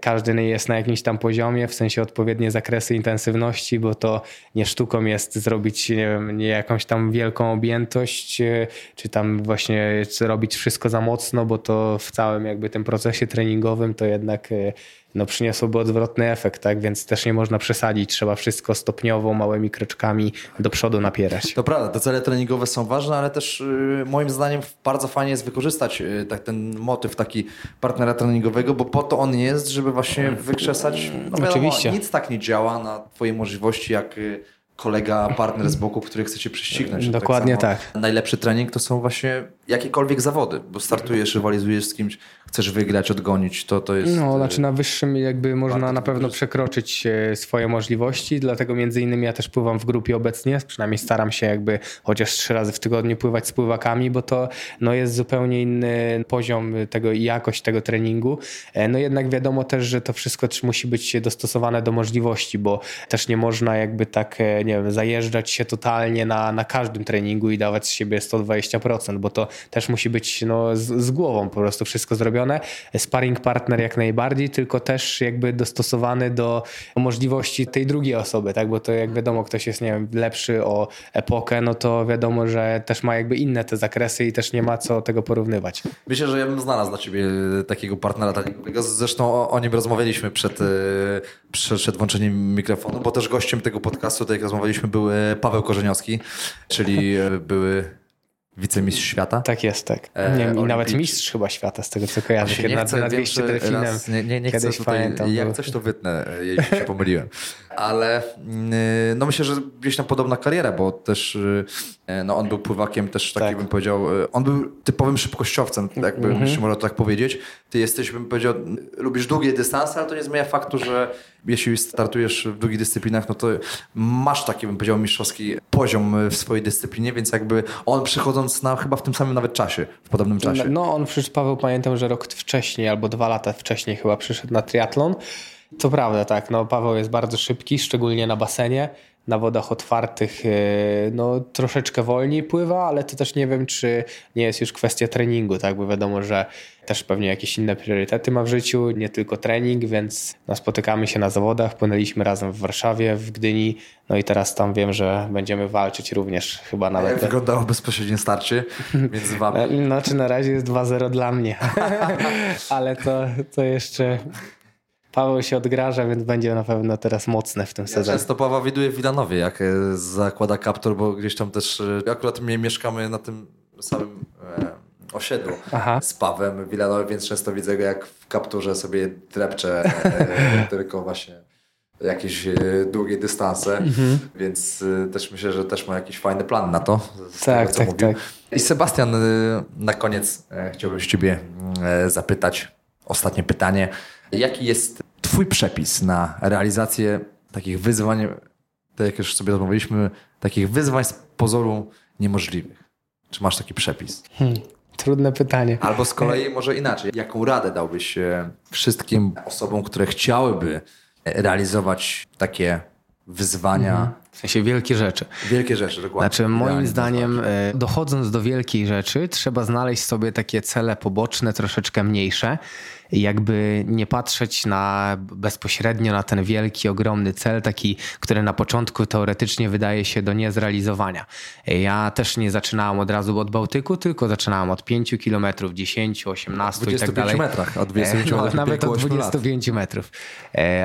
każdy jest na jakimś tam poziomie, w sensie odpowiednie zakresy intensywności, bo to nie sztuką jest zrobić, nie wiem, nie jakąś tam wielką objętość, e, czy tam właśnie robić wszystko za mocno, bo to w całym jakby tym procesie treningowym to jednak e, no, przyniosłoby odwrotny efekt, tak? Więc też nie można przesadzić, trzeba wszystko stopniowo, małymi kroczkami do przodu napierać. To prawda, te cele treningowe są ważne, ale też y, moim zdaniem bardzo fajnie jest wykorzystać y, tak, ten motyw taki partnera treningowego, bo po to on jest, żeby właśnie wykrzesać, no wiadomo, Oczywiście. nic tak nie działa na twoje możliwości jak y, kolega, partner z boku, który chce cię prześcignąć. Dokładnie samo tak. Najlepszy trening to są właśnie jakiekolwiek zawody, bo startujesz, rywalizujesz z kimś, chcesz wygrać, odgonić, to, to jest... No, y, znaczy na wyższym jakby można na pewno przekroczyć e, swoje możliwości, dlatego między innymi ja też pływam w grupie obecnie, przynajmniej staram się jakby chociaż trzy razy w tygodniu pływać z pływakami, bo to no, jest zupełnie inny poziom tego i jakość tego treningu. E, No jednak wiadomo też, że to wszystko też musi być dostosowane do możliwości, bo też nie można jakby tak, e, nie wiem, zajeżdżać się totalnie na, na każdym treningu i dawać z siebie 120%, bo to też musi być no, z, z głową po prostu wszystko zrobione. Sparring partner jak najbardziej, tylko też jakby dostosowany do możliwości tej drugiej osoby, tak? Bo to jak wiadomo, ktoś jest, nie wiem, lepszy o epokę, no to wiadomo, że też ma jakby inne te zakresy i też nie ma co tego porównywać. Myślę, że ja bym znalazł dla ciebie takiego partnera treningowego. Zresztą o, nim rozmawialiśmy przed, e, przed, przed włączeniem mikrofonu, bo też gościem tego podcastu, tak jak rozmawialiśmy, był e, Paweł Korzeniowski, czyli e, były wicemistrz świata. Tak jest, tak. E, nie, I nawet mistrz chyba świata, z tego co kojarzę. Kiedy nie na, chcę, na wiem, 200 że delfinem. raz- nie, nie, nie chcę tutaj, pamiętam, jak był- coś to wytnę, e, jeśli się pomyliłem. Ale mm, no myślę, że gdzieś tam podobna kariera, bo też e, no on był pływakiem też taki Tak. bym powiedział, e, on był typowym szybkościowcem, jakby Mhm. jeśli można tak powiedzieć. Ty jesteś, bym powiedział, lubisz długie dystanse, ale to nie zmienia faktu, że jeśli startujesz w długich dyscyplinach, no to masz taki, bym powiedział, mistrzowski poziom w swojej dyscyplinie, więc jakby on przychodząc na chyba w tym samym nawet czasie, w podobnym czasie. No on przyszedł, Paweł pamiętam, że rok wcześniej albo dwa lata wcześniej chyba przyszedł na triatlon. To prawda, tak. No, Paweł jest bardzo szybki, szczególnie na basenie. Na wodach otwartych yy, no, troszeczkę wolniej pływa, ale to też nie wiem, czy nie jest już kwestia treningu, tak? Bo wiadomo, że też pewnie jakieś inne priorytety ma w życiu, nie tylko trening, więc no, spotykamy się na zawodach. Płynęliśmy razem w Warszawie, w Gdyni, no i teraz tam wiem, że będziemy walczyć również chyba Jak nawet. wyglądało bezpośrednie starcie między wami? E, Znaczy na razie jest 2-0 dla mnie, ale to, to jeszcze Paweł się odgraża, więc będzie na pewno teraz mocne w tym Ja sezonie. często Pawła widuję w Wilanowie, jak e, zakłada kaptur, bo gdzieś tam też, e, akurat my mieszkamy na tym samym e, osiedlu Aha. z Pawem w Wilanowie, więc często widzę go jak w kapturze sobie drepcze tylko właśnie jakieś długie dystanse, Mhm. więc też myślę, że też ma jakiś fajny plan na to. Z Tak, tego, co tak, mówił. tak. I Sebastian, na koniec chciałbym ciebie zapytać, ostatnie pytanie. Jaki jest twój przepis na realizację takich wyzwań, tak jak już sobie rozmawialiśmy, takich wyzwań z pozoru niemożliwych? Czy masz taki przepis? Hmm. Trudne pytanie. Albo z kolei może inaczej. Jaką radę dałbyś e, wszystkim osobom, które chciałyby realizować takie wyzwania? Mhm. W sensie wielkie rzeczy. Wielkie rzeczy, dokładnie. Znaczy, moim zdaniem, e, dochodząc do wielkiej rzeczy, trzeba znaleźć sobie takie cele poboczne, troszeczkę mniejsze jakby nie patrzeć na bezpośrednio na ten wielki, ogromny cel, taki, który na początku teoretycznie wydaje się do niezrealizowania. Ja też nie zaczynałem od razu od Bałtyku, tylko zaczynałem od 5 kilometrów, 10, 18 i tak dalej. metrach, od 25 e, no, Nawet od 25 lat. metrów.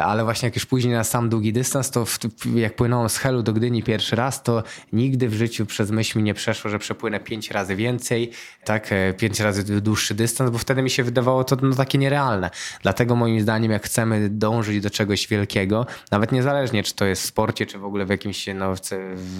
Ale właśnie jak już później na sam długi dystans, to w, jak płynąłem z Helu do Gdyni pierwszy raz, to nigdy w życiu przez myśl mi nie przeszło, że przepłynę 5 razy więcej, tak, 5 e, razy dłuższy dystans, bo wtedy mi się wydawało to no, takie nierealne realne. Dlatego moim zdaniem, jak chcemy dążyć do czegoś wielkiego, nawet niezależnie, czy to jest w sporcie, czy w ogóle w jakimś, no, w,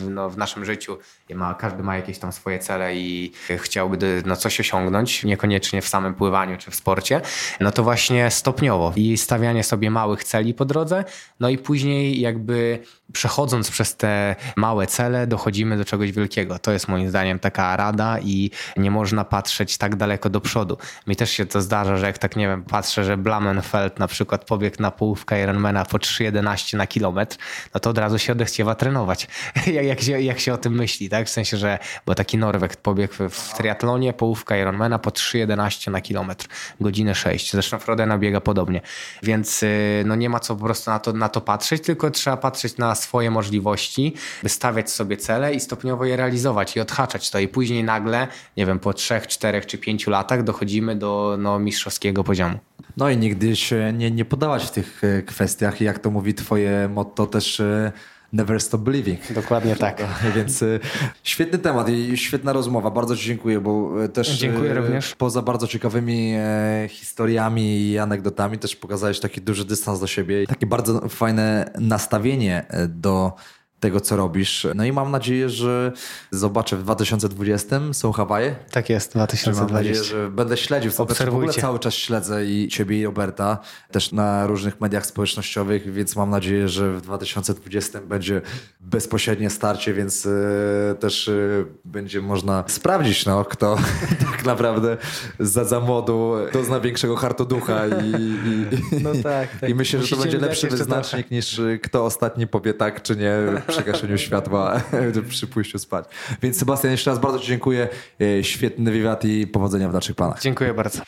no, w naszym życiu, ma, każdy ma jakieś tam swoje cele i chciałby no, coś osiągnąć, niekoniecznie w samym pływaniu czy w sporcie, no to właśnie stopniowo i stawianie sobie małych celi po drodze, no i później jakby przechodząc przez te małe cele, dochodzimy do czegoś wielkiego. To jest moim zdaniem taka rada i nie można patrzeć tak daleko do przodu. Mi też się to zdarza, że jak tak nie wiem, patrzę, że Blamenfeld na przykład pobiegł na połówkę Ironmana po 3,11 na kilometr, no to od razu się odechciewa trenować. jak, się, jak się o tym myśli, tak? W sensie, że bo taki Norweg pobiegł w triatlonie, połówka Ironmana po 3,11 na kilometr, godzinę 6. Zresztą Frodena biega podobnie. Więc y, no nie ma co po prostu na to, na to patrzeć, tylko trzeba patrzeć na swoje możliwości, wystawiać sobie cele i stopniowo je realizować i odhaczać to. I później nagle, nie wiem, po trzech, czterech czy pięciu latach dochodzimy do no, mistrzowskiego poziomu. No i nigdy się nie, nie podawać w tych e, kwestiach. Jak to mówi twoje motto też e, Never Stop Believing. Dokładnie tak. Więc e, świetny temat i świetna rozmowa. Bardzo Ci dziękuję, bo też Dziękuję również. poza bardzo ciekawymi historiami i anegdotami też pokazałeś taki duży dystans do siebie. Takie bardzo fajne nastawienie do tego, co robisz. No i mam nadzieję, że zobaczę w 2020 są Hawaje. Tak jest, 2020. Mam nadzieję, że będę śledził. Obserwujcie. W ogóle cały czas śledzę i ciebie i Roberta też na różnych mediach społecznościowych, więc mam nadzieję, że w 2020 będzie bezpośrednie starcie, więc e, też e, będzie można sprawdzić, no, kto tak naprawdę za, za młodu to zna większego hartoducha i, i, no tak, tak. i myślę, że to będzie lepszy wyznacznik niż kto ostatni powie tak czy nie przy światła przy pójściu spać. Więc Sebastian, jeszcze raz bardzo Ci dziękuję. E, świetny wywiad i powodzenia w dalszych planach. Dziękuję bardzo.